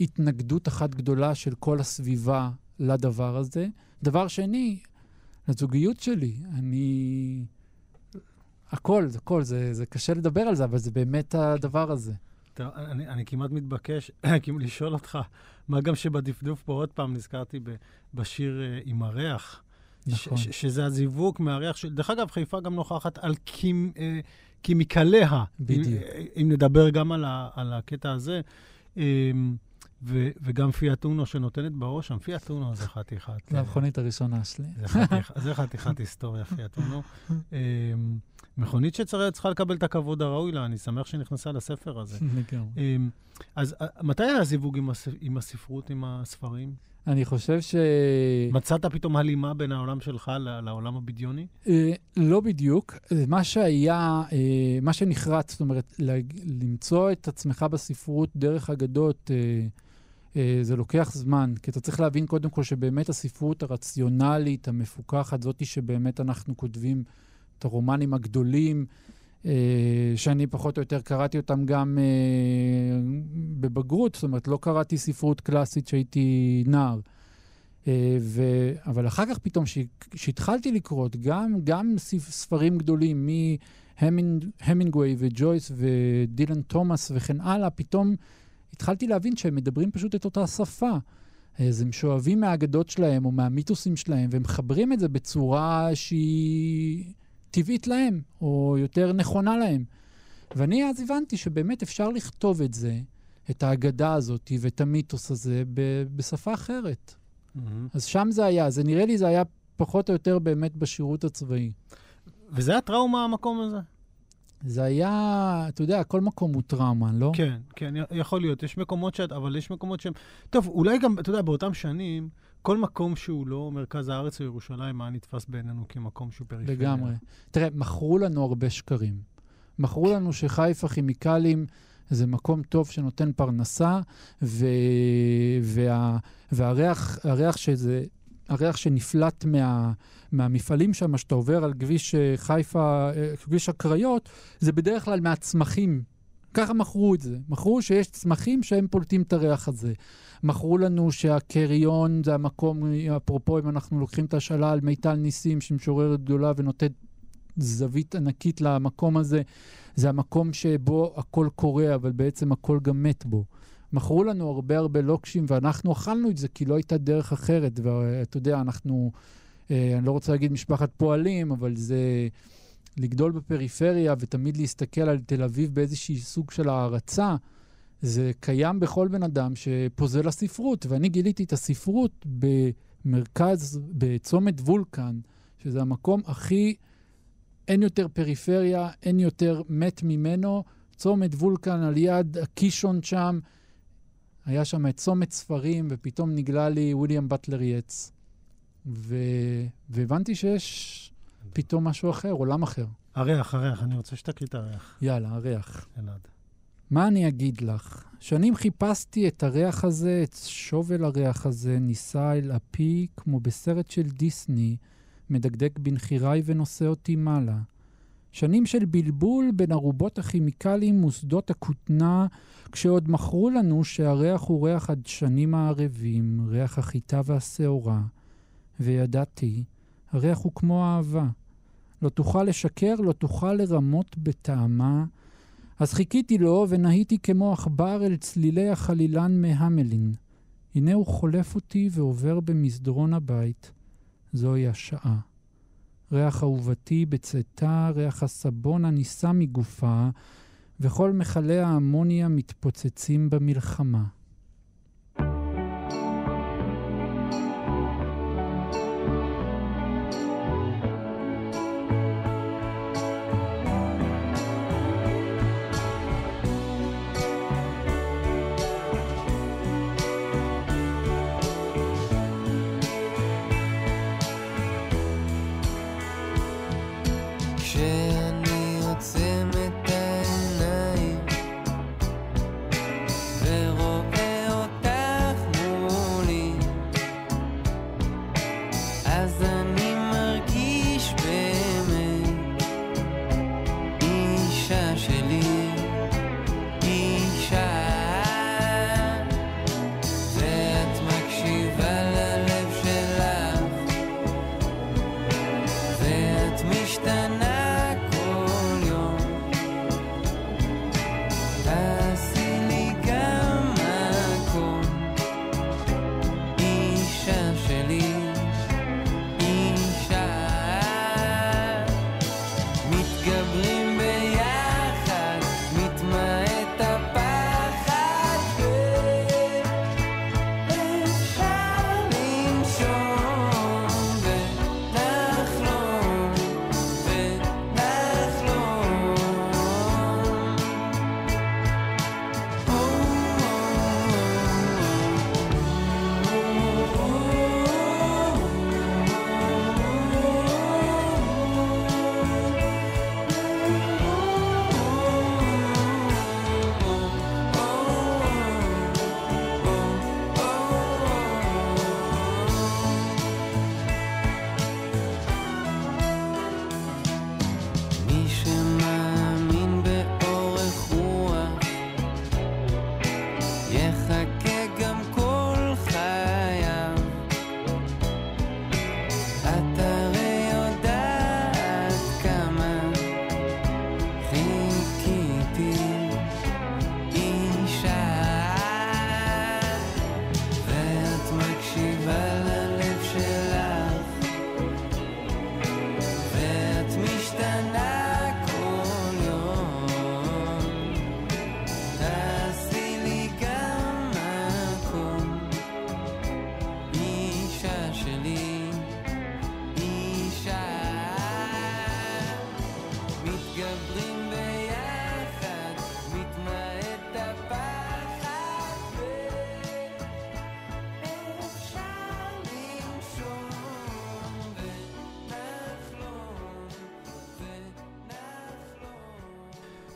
מהתנגדות אחת גדולה של כל הסביבה לדבר הזה. דבר שני, לזוגיות שלי, אני... הכל, הכל, זה, זה קשה לדבר על זה, אבל זה באמת הדבר הזה. טוב, אני, אני כמעט מתבקש [clears throat] לשאול אותך, מה גם שבדפדוף פה עוד פעם נזכרתי ב, בשיר uh, עם הריח. נכון. ש, ש, שזה הזיווג מהריח של... דרך אגב, חיפה גם נוכחת על קימ, uh, קימיקליה. בדיוק. אם, אם נדבר גם על, ה, על הקטע הזה. Um, ו, וגם פיאט אונו שנותנת בראש שם, פיאט אונו זה חתיכת... זה המכונית הראשונה שלי. זה חתיכ, זה [laughs] חתיכת היסטוריה, פיאט אונו. [laughs] מכונית שצריכה לקבל את הכבוד הראוי לה, אני שמח שנכנסה לספר הזה. [laughs] לגמרי. אמ, אז אה, מתי היה הזיווג עם, הספ... עם הספרות, עם הספרים? אני חושב ש... מצאת פתאום הלימה בין העולם שלך לעולם הבדיוני? אה, לא בדיוק. מה שהיה, אה, מה שנחרץ, זאת אומרת, למצוא את עצמך בספרות דרך אגדות, זה לוקח זמן, כי אתה צריך להבין קודם כל שבאמת הספרות הרציונלית, המפוקחת, זאתי שבאמת אנחנו כותבים את הרומנים הגדולים, אה, שאני פחות או יותר קראתי אותם גם אה, בבגרות, זאת אומרת, לא קראתי ספרות קלאסית כשהייתי נער. אה, ו... אבל אחר כך פתאום, כשהתחלתי לקרוא גם, גם ספ- ספרים גדולים, מהמינגווי וג'ויס ודילן תומאס וכן הלאה, פתאום התחלתי להבין שהם מדברים פשוט את אותה שפה. אז הם שואבים מהאגדות שלהם או מהמיתוסים שלהם, והם מחברים את זה בצורה שהיא טבעית להם, או יותר נכונה להם. ואני אז הבנתי שבאמת אפשר לכתוב את זה, את האגדה הזאת ואת המיתוס הזה, ב- בשפה אחרת. אז שם זה היה, זה נראה לי זה היה פחות או יותר באמת בשירות הצבאי. וזה הטראומה, המקום הזה? זה היה, אתה יודע, כל מקום הוא טראומה, לא? כן, כן, יכול להיות. יש מקומות שאת, אבל יש מקומות שהם... טוב, אולי גם, אתה יודע, באותם שנים, כל מקום שהוא לא מרכז הארץ או ירושלים היה נתפס בעינינו כמקום שהוא פריפריה. לגמרי. תראה, מכרו לנו הרבה שקרים. מכרו לנו שחיפה כימיקלים זה מקום טוב שנותן פרנסה, ו... וה... והריח הריח שזה, הריח שנפלט מה, מהמפעלים שם, שאתה עובר על כביש אה, חיפה, אה, כביש הקריות, זה בדרך כלל מהצמחים. ככה מכרו את זה. מכרו שיש צמחים שהם פולטים את הריח הזה. מכרו לנו שהקריון זה המקום, אפרופו אם אנחנו לוקחים את השאלה על מיטל ניסים, שמשוררת גדולה ונותנת זווית ענקית למקום הזה, זה המקום שבו הכל קורה, אבל בעצם הכל גם מת בו. מכרו לנו הרבה הרבה לוקשים, ואנחנו אכלנו את זה כי לא הייתה דרך אחרת. ואתה יודע, אנחנו, אה, אני לא רוצה להגיד משפחת פועלים, אבל זה לגדול בפריפריה ותמיד להסתכל על תל אביב באיזשהי סוג של הערצה. זה קיים בכל בן אדם שפוזל לספרות, ואני גיליתי את הספרות במרכז, בצומת וולקן, שזה המקום הכי, אין יותר פריפריה, אין יותר מת ממנו. צומת וולקן על יד הקישון שם, היה שם את צומת ספרים, ופתאום נגלה לי וויליאם באטלר יץ. ו... והבנתי שיש פתאום משהו אחר, עולם אחר. הריח, הריח, אני רוצה שתקריא את הריח. יאללה, הריח. אלעד. מה אני אגיד לך? שנים חיפשתי את הריח הזה, את שובל הריח הזה, נישא אל אפי, כמו בסרט של דיסני, מדקדק בנחיריי ונושא אותי מעלה. שנים של בלבול בין ארובות הכימיקלים ושדות הכותנה, כשעוד מכרו לנו שהריח הוא ריח הדשנים הערבים, ריח החיטה והשעורה. וידעתי, הריח הוא כמו אהבה. לא תוכל לשקר, לא תוכל לרמות בטעמה. אז חיכיתי לו ונהיתי כמו עכבר אל צלילי החלילן מהמלין. הנה הוא חולף אותי ועובר במסדרון הבית. זוהי השעה. ריח אהובתי בצאתה, ריח הסבון הנישא מגופה, וכל מכלי האמוניה מתפוצצים במלחמה.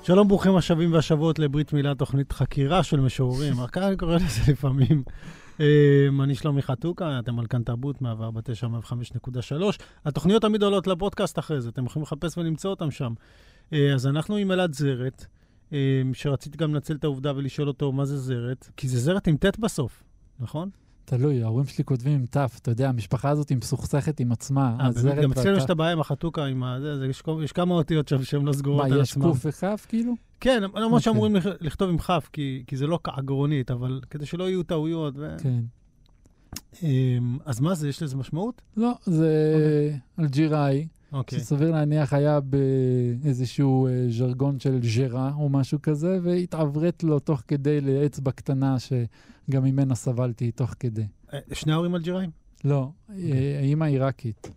שלום, ברוכים השבים והשבות לברית מילה, תוכנית חקירה של משוררים. [laughs] רק אני קורא לזה לפעמים. אמ, אני שלומי חתוקה, אתם על כאן תרבות, 149, 105.3. התוכניות תמיד עולות לפודקאסט אחרי זה, אתם יכולים לחפש ולמצוא אותם שם. אה, אז אנחנו עם אלעד זרת, אמ, שרציתי גם לנצל את העובדה ולשאול אותו מה זה זרת, כי זה זרת עם ט' בסוף, נכון? תלוי, ההורים שלי כותבים עם ת', אתה יודע, המשפחה הזאת היא מסוכסכת עם עצמה. אה, גם אצלנו. יש את הבעיה עם החתוקה, עם ה... זה, זה, יש, יש כמה אותיות שם שהן לא סגורות מה, על יש עצמם. קוף וכף כאילו? כן, למרות אוקיי. שאמורים לכ- לכתוב עם כף, כי, כי זה לא כעגרונית, אבל כדי שלא יהיו טעויות. ו... כן. אמ, אז מה זה, יש לזה משמעות? לא, זה אלג'יראי, אוקיי. שסביר להניח היה באיזשהו אה, ז'רגון של ז'רה או משהו כזה, והתעברת לו תוך כדי לאצבע קטנה, שגם ממנה סבלתי תוך כדי. אה, שני ההורים אלג'יראים? לא, אוקיי. אה, האימא עיראקית,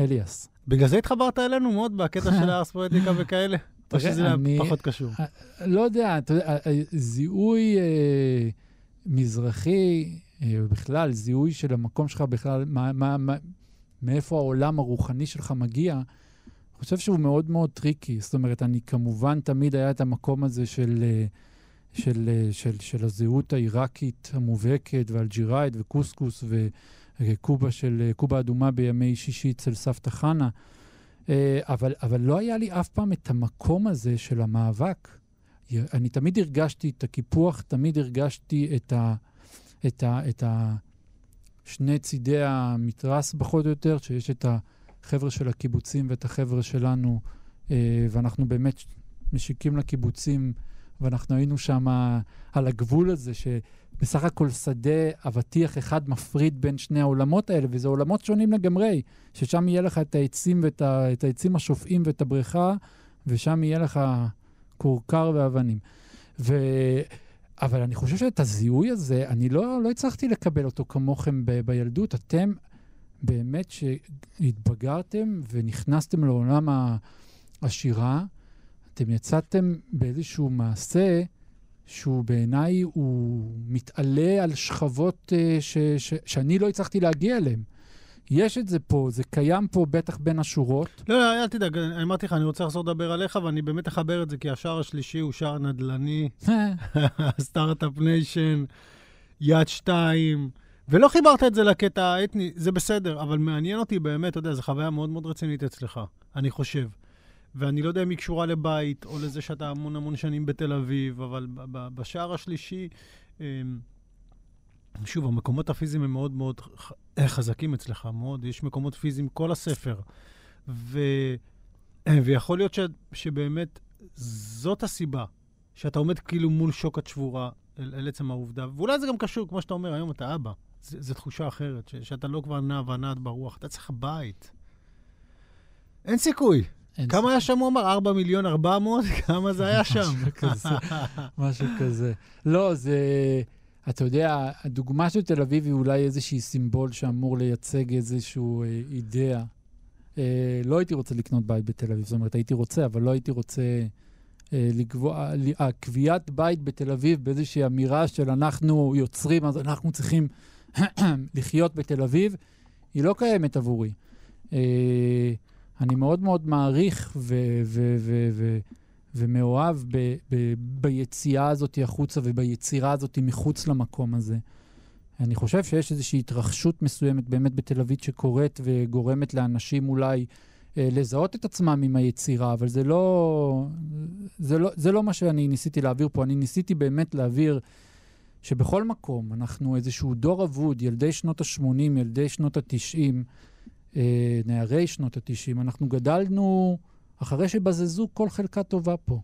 אליאס. בגלל זה התחברת אלינו מאוד בקטע של [laughs] הארס פואטיקה וכאלה? או שזה היה פחות קשור? לא יודע, אתה יודע, זיהוי אה, מזרחי, אה, בכלל, זיהוי של המקום שלך בכלל, מה, מה, מה, מאיפה העולם הרוחני שלך מגיע, אני חושב שהוא מאוד מאוד טריקי. זאת אומרת, אני כמובן, תמיד היה את המקום הזה של, אה, של, אה, של, של הזהות העיראקית המובהקת, ואלג'יראית, וקוסקוס, וקובה של, אה, קובה אדומה בימי שישי אצל סבתא חנה. אבל, אבל לא היה לי אף פעם את המקום הזה של המאבק. אני תמיד הרגשתי את הקיפוח, תמיד הרגשתי את ה... את ה... את ה... שני צידי המתרס פחות או יותר, שיש את החבר'ה של הקיבוצים ואת החבר'ה שלנו, אה, ואנחנו באמת משיקים לקיבוצים, ואנחנו היינו שם על הגבול הזה, שבסך הכל שדה אבטיח אחד מפריד בין שני העולמות האלה, וזה עולמות שונים לגמרי, ששם יהיה לך את העצים ואת ה, את העצים השופעים ואת הבריכה, ושם יהיה לך כורכר ואבנים. ו... אבל אני חושב שאת הזיהוי הזה, אני לא, לא הצלחתי לקבל אותו כמוכם ב, בילדות. אתם באמת שהתבגרתם ונכנסתם לעולם השירה, אתם יצאתם באיזשהו מעשה שהוא בעיניי, הוא מתעלה על שכבות uh, ש, ש, שאני לא הצלחתי להגיע אליהן. יש את זה פה, זה קיים פה בטח בין השורות. לא, לא, אל תדאג, אני אמרתי לך, אני רוצה לחזור לדבר עליך, ואני באמת אחבר את זה, כי השער השלישי הוא שער נדל"ני, [laughs] [laughs] Start-Up Nation, יד שתיים, ולא חיברת את זה לקטע האתני, זה בסדר, אבל מעניין אותי באמת, אתה יודע, זו חוויה מאוד מאוד רצינית אצלך, אני חושב. ואני לא יודע אם היא קשורה לבית, או לזה שאתה המון המון שנים בתל אביב, אבל בשער השלישי, אמ, שוב, המקומות הפיזיים הם מאוד מאוד ח- חזקים אצלך, מאוד, יש מקומות פיזיים כל הספר. ו... ויכול להיות ש... שבאמת זאת הסיבה, שאתה עומד כאילו מול שוקת שבורה אל, אל עצם העובדה, ואולי זה גם קשור, כמו שאתה אומר, היום אתה אבא. זו תחושה אחרת, ש... שאתה לא כבר נע ונעת ברוח, אתה צריך בית. אין סיכוי. אין כמה היה שם, הוא אמר? 4 מיליון 400? [laughs] כמה זה היה שם? [laughs] משהו כזה. משהו כזה. לא, זה... אתה יודע, הדוגמה של תל אביב היא אולי איזושהי סימבול שאמור לייצג איזושהי אה, אידאה. אה, לא הייתי רוצה לקנות בית בתל אביב, זאת אומרת, הייתי רוצה, אבל לא הייתי רוצה אה, לקבוע... ל- הקביעת בית בתל אביב באיזושהי אמירה של אנחנו יוצרים, אז אנחנו צריכים [clears throat] לחיות בתל אביב, היא לא קיימת עבורי. אה, אני מאוד מאוד מעריך ו- ו- ו- ו- ומאוהב ב- ב- ביציאה הזאת החוצה וביצירה הזאת מחוץ למקום הזה. אני חושב שיש איזושהי התרחשות מסוימת באמת בתל אביב שקורית וגורמת לאנשים אולי אה, לזהות את עצמם עם היצירה, אבל זה לא, זה, לא, זה לא מה שאני ניסיתי להעביר פה. אני ניסיתי באמת להעביר שבכל מקום אנחנו איזשהו דור אבוד, ילדי שנות ה-80, ילדי שנות ה-90, אה, נערי שנות ה-90, אנחנו גדלנו אחרי שבזזו כל חלקה טובה פה.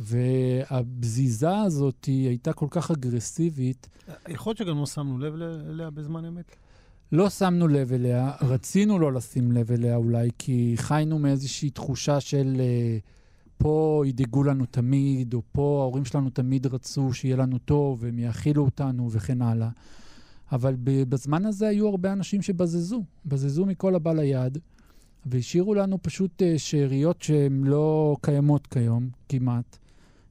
והבזיזה הזאת הייתה כל כך אגרסיבית, יכול להיות שגם לא שמנו לב אליה בזמן אמת. לא שמנו לב אליה, רצינו לא לשים לב אליה אולי, כי חיינו מאיזושהי תחושה של אה, פה ידאגו לנו תמיד, או פה ההורים שלנו תמיד רצו שיהיה לנו טוב, והם יאכילו אותנו וכן הלאה. אבל בזמן הזה היו הרבה אנשים שבזזו, בזזו מכל הבא ליד, והשאירו לנו פשוט אה, שאריות שהן לא קיימות כיום, כמעט.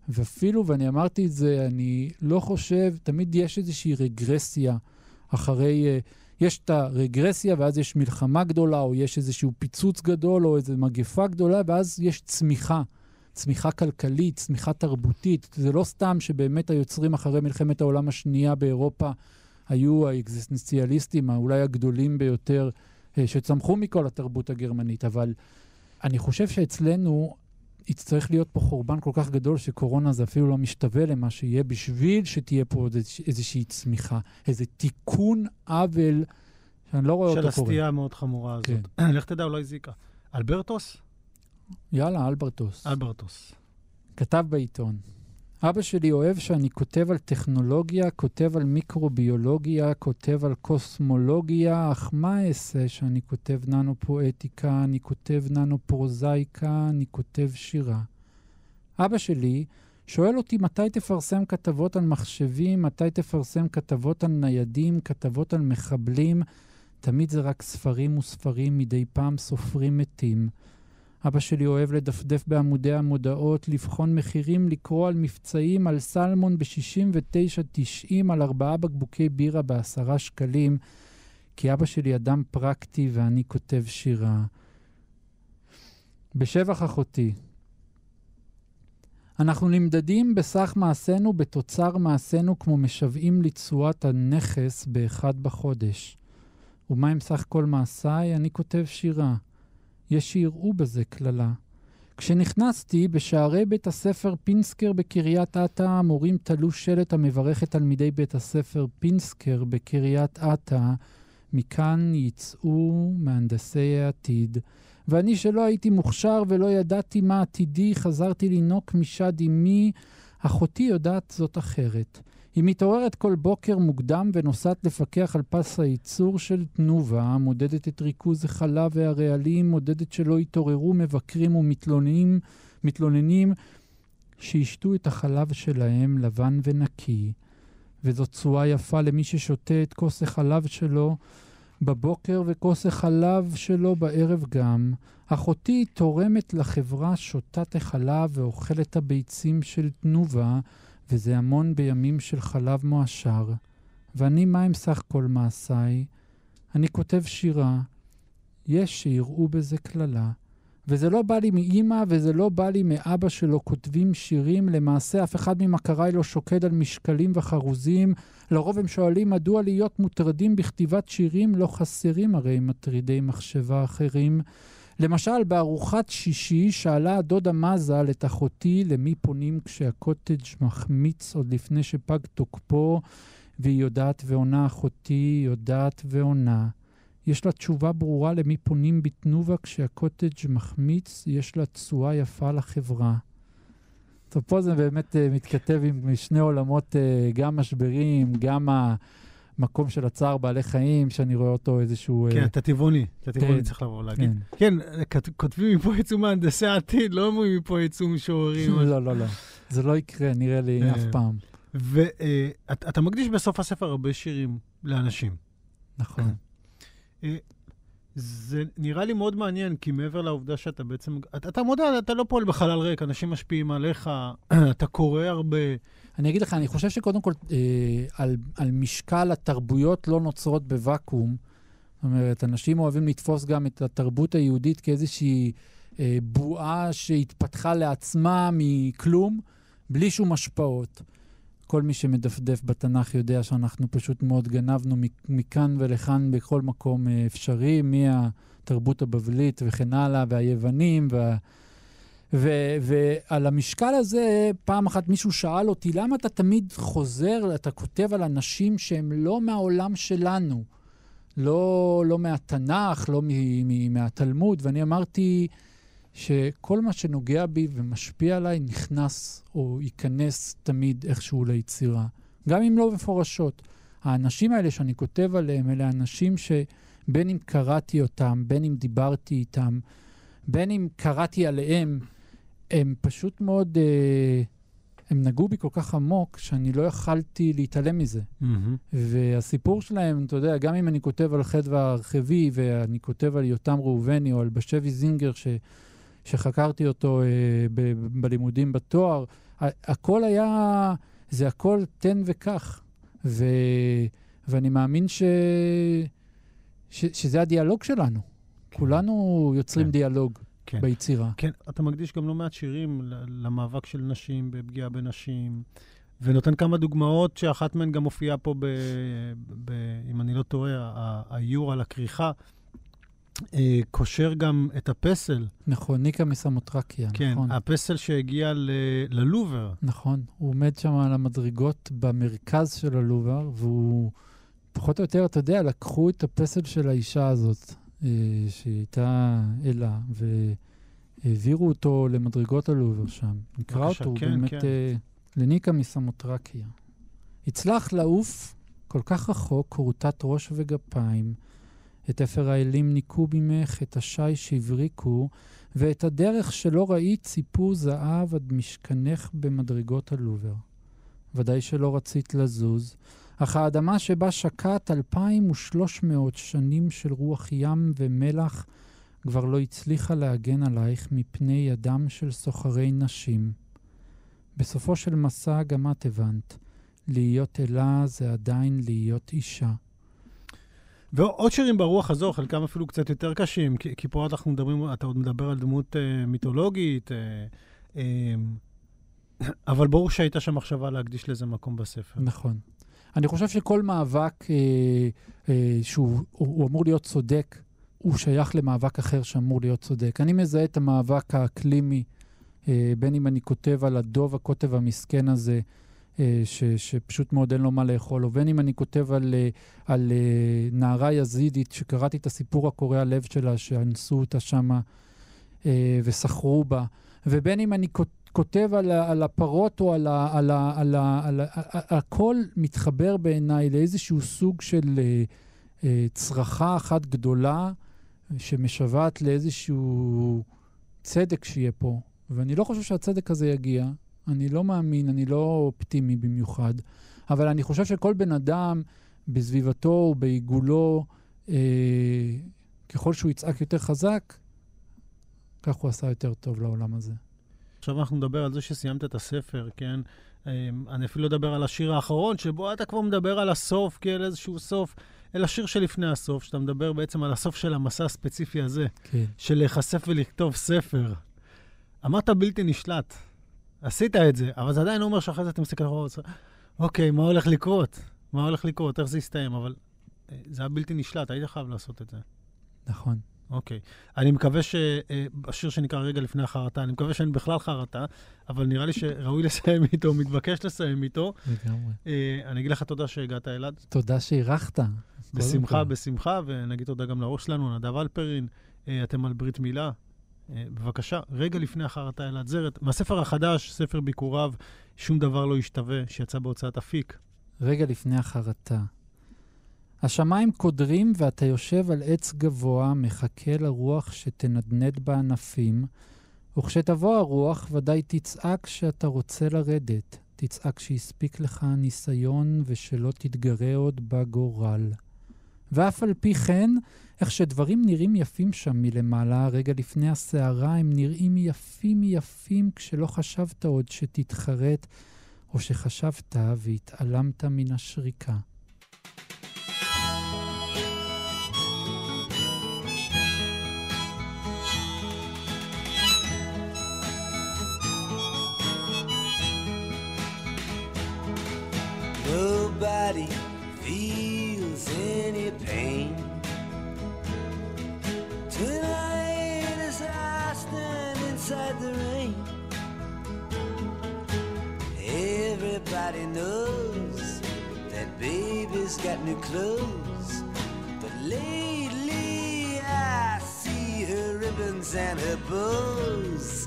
ואפילו, ואני אמרתי את זה, אני לא חושב, תמיד יש איזושהי רגרסיה אחרי... אה, יש את הרגרסיה, ואז יש מלחמה גדולה, או יש איזשהו פיצוץ גדול, או איזו מגפה גדולה, ואז יש צמיחה. צמיחה כלכלית, צמיחה תרבותית. זה לא סתם שבאמת היוצרים אחרי מלחמת העולם השנייה באירופה היו האקזיסטנציאליסטים אולי הגדולים ביותר שצמחו מכל התרבות הגרמנית, אבל אני חושב שאצלנו יצטרך להיות פה חורבן כל כך גדול שקורונה זה אפילו לא משתווה למה שיהיה בשביל שתהיה פה עוד איזוש- איזושהי צמיחה, איזה תיקון עוול שאני לא רואה של אותו קורה. הסטייה המאוד חמורה הזאת. כן. [clears throat] לך תדע, אולי זיקה. אלברטוס? יאללה, אלברטוס. אלברטוס. כתב בעיתון. אבא שלי אוהב שאני כותב על טכנולוגיה, כותב על מיקרוביולוגיה, כותב על קוסמולוגיה, אך מה אעשה שאני כותב ננו-פואטיקה, אני כותב ננו-פרוזאיקה, אני כותב שירה. אבא שלי שואל אותי מתי תפרסם כתבות על מחשבים, מתי תפרסם כתבות על ניידים, כתבות על מחבלים. תמיד זה רק ספרים וספרים, מדי פעם סופרים מתים. אבא שלי אוהב לדפדף בעמודי המודעות, לבחון מחירים, לקרוא על מבצעים, על סלמון ב-69.90, על ארבעה בקבוקי בירה בעשרה שקלים, כי אבא שלי אדם פרקטי ואני כותב שירה. בשבח אחותי, אנחנו נמדדים בסך מעשינו, בתוצר מעשינו, כמו משוועים לתשואת הנכס באחד בחודש. ומה עם סך כל מעשיי? אני כותב שירה. יש שיראו בזה קללה. כשנכנסתי בשערי בית הספר פינסקר בקריית אתא, המורים תלו שלט המברך את תלמידי בית הספר פינסקר בקריית אתא, מכאן יצאו מהנדסי העתיד. ואני שלא הייתי מוכשר ולא ידעתי מה עתידי, חזרתי לינוק משד אמי. אחותי יודעת זאת אחרת. היא מתעוררת כל בוקר מוקדם ונוסעת לפקח על פס הייצור של תנובה, מודדת את ריכוז החלב והרעלים, מודדת שלא יתעוררו מבקרים ומתלוננים מתלוננים שישתו את החלב שלהם לבן ונקי. וזאת תשואה יפה למי ששותה את כוס החלב שלו בבוקר וכוס החלב שלו בערב גם. אחותי תורמת לחברה, שותה את החלב ואוכלת הביצים של תנובה, וזה המון בימים של חלב מועשר. ואני, מה עם סך כל מעשיי? אני כותב שירה. יש שיראו בזה קללה. וזה לא בא לי מאימא וזה לא בא לי מאבא שלו כותבים שירים. למעשה אף אחד ממכריי לא שוקד על משקלים וחרוזים. לרוב הם שואלים מדוע להיות מוטרדים בכתיבת שירים לא חסרים הרי מטרידי מחשבה אחרים. למשל, בארוחת שישי שאלה הדודה מזל את אחותי למי פונים כשהקוטג' מחמיץ עוד לפני שפג תוקפו, והיא יודעת ועונה, אחותי יודעת ועונה. יש לה תשובה ברורה למי פונים בתנובה כשהקוטג' מחמיץ, יש לה תשואה יפה לחברה. טוב, פה זה באמת uh, מתכתב עם שני עולמות, uh, גם משברים, גם המקום של הצער בעלי חיים, שאני רואה אותו איזשהו... כן, uh, אתה טבעוני. אתה טבעוני כן. צריך לבוא להגיד. כן. כן, כותבים מפה יצאו מהנדסי העתיד, לא אומרים מפה יצאו משוררים. [laughs] לא, לא, לא. זה לא יקרה, נראה לי, אה, אף פעם. ואתה מקדיש בסוף הספר הרבה שירים לאנשים. נכון. זה נראה לי מאוד מעניין, כי מעבר לעובדה שאתה בעצם, אתה, אתה מודע, אתה לא פועל בחלל ריק, אנשים משפיעים עליך, [clears throat] אתה קורא הרבה. אני אגיד לך, אני חושב שקודם כל, אה, על, על משקל התרבויות לא נוצרות בוואקום. זאת אומרת, אנשים אוהבים לתפוס גם את התרבות היהודית כאיזושהי אה, בועה שהתפתחה לעצמה מכלום, בלי שום השפעות. כל מי שמדפדף בתנ"ך יודע שאנחנו פשוט מאוד גנבנו מכאן ולכאן בכל מקום אה, אפשרי, מהתרבות הבבלית וכן הלאה, והיוונים, וה... ו- ועל המשקל הזה, פעם אחת מישהו שאל אותי, למה אתה תמיד חוזר, אתה כותב על אנשים שהם לא מהעולם שלנו, לא, לא מהתנ"ך, לא מ- מ- מהתלמוד, ואני אמרתי שכל מה שנוגע בי ומשפיע עליי נכנס או ייכנס תמיד איכשהו ליצירה, גם אם לא מפורשות. האנשים האלה שאני כותב עליהם, אלה אנשים שבין אם קראתי אותם, בין אם דיברתי איתם, בין אם קראתי עליהם, הם פשוט מאוד, אה, הם נגעו בי כל כך עמוק, שאני לא יכלתי להתעלם מזה. והסיפור שלהם, אתה יודע, גם אם אני כותב על חדווה הרחבי, ואני כותב על יותם ראובני או על בשבי זינגר, ש, שחקרתי אותו אה, ב, בלימודים בתואר, הכל היה, זה הכל תן וקח. ו, ואני מאמין ש, ש, שזה הדיאלוג שלנו. כולנו יוצרים כן. דיאלוג כן. ביצירה. כן, אתה מקדיש גם לא מעט שירים למאבק של נשים, בפגיעה בנשים. ונותן כמה דוגמאות, שאחת מהן גם מופיעה פה, ב, ב, אם אני לא טועה, האיור על הכריכה. אה, קושר גם את הפסל, נכון, ניקה מסמוטרקיה, כן, נכון. הפסל שהגיע ל- ללובר. נכון, הוא עומד שם על המדרגות במרכז של הלובר, והוא, פחות או יותר, אתה יודע, לקחו את הפסל של האישה הזאת, אה, שהיא הייתה אלה, והעבירו אותו למדרגות הלובר שם. נקרא אותו, כן, באמת כן. אה, לניקה מסמוטרקיה. הצלח לעוף כל כך רחוק, כורתת ראש וגפיים, את אפר האלים ניקו ממך, את השיש הבריקו, ואת הדרך שלא ראית ציפו זהב עד משכנך במדרגות הלובר. ודאי שלא רצית לזוז, אך האדמה שבה שקעת 2,300 שנים של רוח ים ומלח כבר לא הצליחה להגן עלייך מפני ידם של סוחרי נשים. בסופו של מסע גם את הבנת, להיות אלה זה עדיין להיות אישה. ועוד שירים ברוח הזו, חלקם אפילו קצת יותר קשים, כי, כי פה אנחנו מדברים, אתה עוד מדבר על דמות אה, מיתולוגית, אה, אה, אבל ברור שהייתה שם מחשבה להקדיש לזה מקום בספר. נכון. אני חושב שכל מאבק אה, אה, שהוא הוא, הוא אמור להיות צודק, הוא שייך למאבק אחר שאמור להיות צודק. אני מזהה את המאבק האקלימי, אה, בין אם אני כותב על הדוב הקוטב המסכן הזה, ש, שפשוט מאוד אין לו מה לאכול, או בין אם אני כותב על, אה, על אה, נערה יזידית, שקראתי את הסיפור הקורע לב שלה, שאנסו אותה שמה אה, וסחרו בה, ובין אם אני כות- כותב על, על הפרות או על, על, על, על ה- הכל מתחבר בעיניי לאיזשהו סוג של אה, אה, צרחה אחת גדולה שמשוועת לאיזשהו צדק שיהיה פה. ואני לא חושב שהצדק הזה יגיע. אני לא מאמין, אני לא אופטימי במיוחד, אבל אני חושב שכל בן אדם בסביבתו ובעיגולו, אה, ככל שהוא יצעק יותר חזק, כך הוא עשה יותר טוב לעולם הזה. עכשיו אנחנו נדבר על זה שסיימת את הספר, כן? אמ, אני אפילו לא אדבר על השיר האחרון, שבו אתה כבר מדבר על הסוף, כאל איזשהו סוף, אלא שיר שלפני הסוף, שאתה מדבר בעצם על הסוף של המסע הספציפי הזה, כן. של להיחשף ולכתוב ספר. אמרת בלתי נשלט. עשית את זה, אבל זה עדיין אומר שאחרי זה אתה מסתכל אחורה אוקיי, מה הולך לקרות? מה הולך לקרות? איך זה יסתיים? אבל אה, זה היה בלתי נשלט, היית חייב לעשות את זה. נכון. אוקיי. אני מקווה שהשיר שנקרא רגע לפני החרטה, אני מקווה שאין בכלל חרטה, אבל נראה לי שראוי [laughs] לסיים איתו, מתבקש לסיים איתו. לגמרי. אה, אני אגיד לך תודה שהגעת, אלעד. תודה שאירחת. בשמחה. בשמחה, ונגיד תודה גם לראש שלנו, נדב אלפרין. אה, אתם על ברית מילה. אה, בבקשה, רגע לפני החרטה, אלעד זרת. מהספר החדש, ספר ביקוריו, שום דבר לא ישתווה, שיצא בהוצאת אפיק. רגע לפני החרטה. השמיים קודרים ואתה יושב על עץ גבוה, מחכה לרוח שתנדנד בענפים, וכשתבוא הרוח ודאי תצעק שאתה רוצה לרדת. תצעק שהספיק לך הניסיון ושלא תתגרה עוד בגורל. ואף על פי כן, איך שדברים נראים יפים שם מלמעלה, רגע לפני הסערה, הם נראים יפים יפים כשלא חשבת עוד שתתחרט, או שחשבת והתעלמת מן השריקה. Nobody and her bows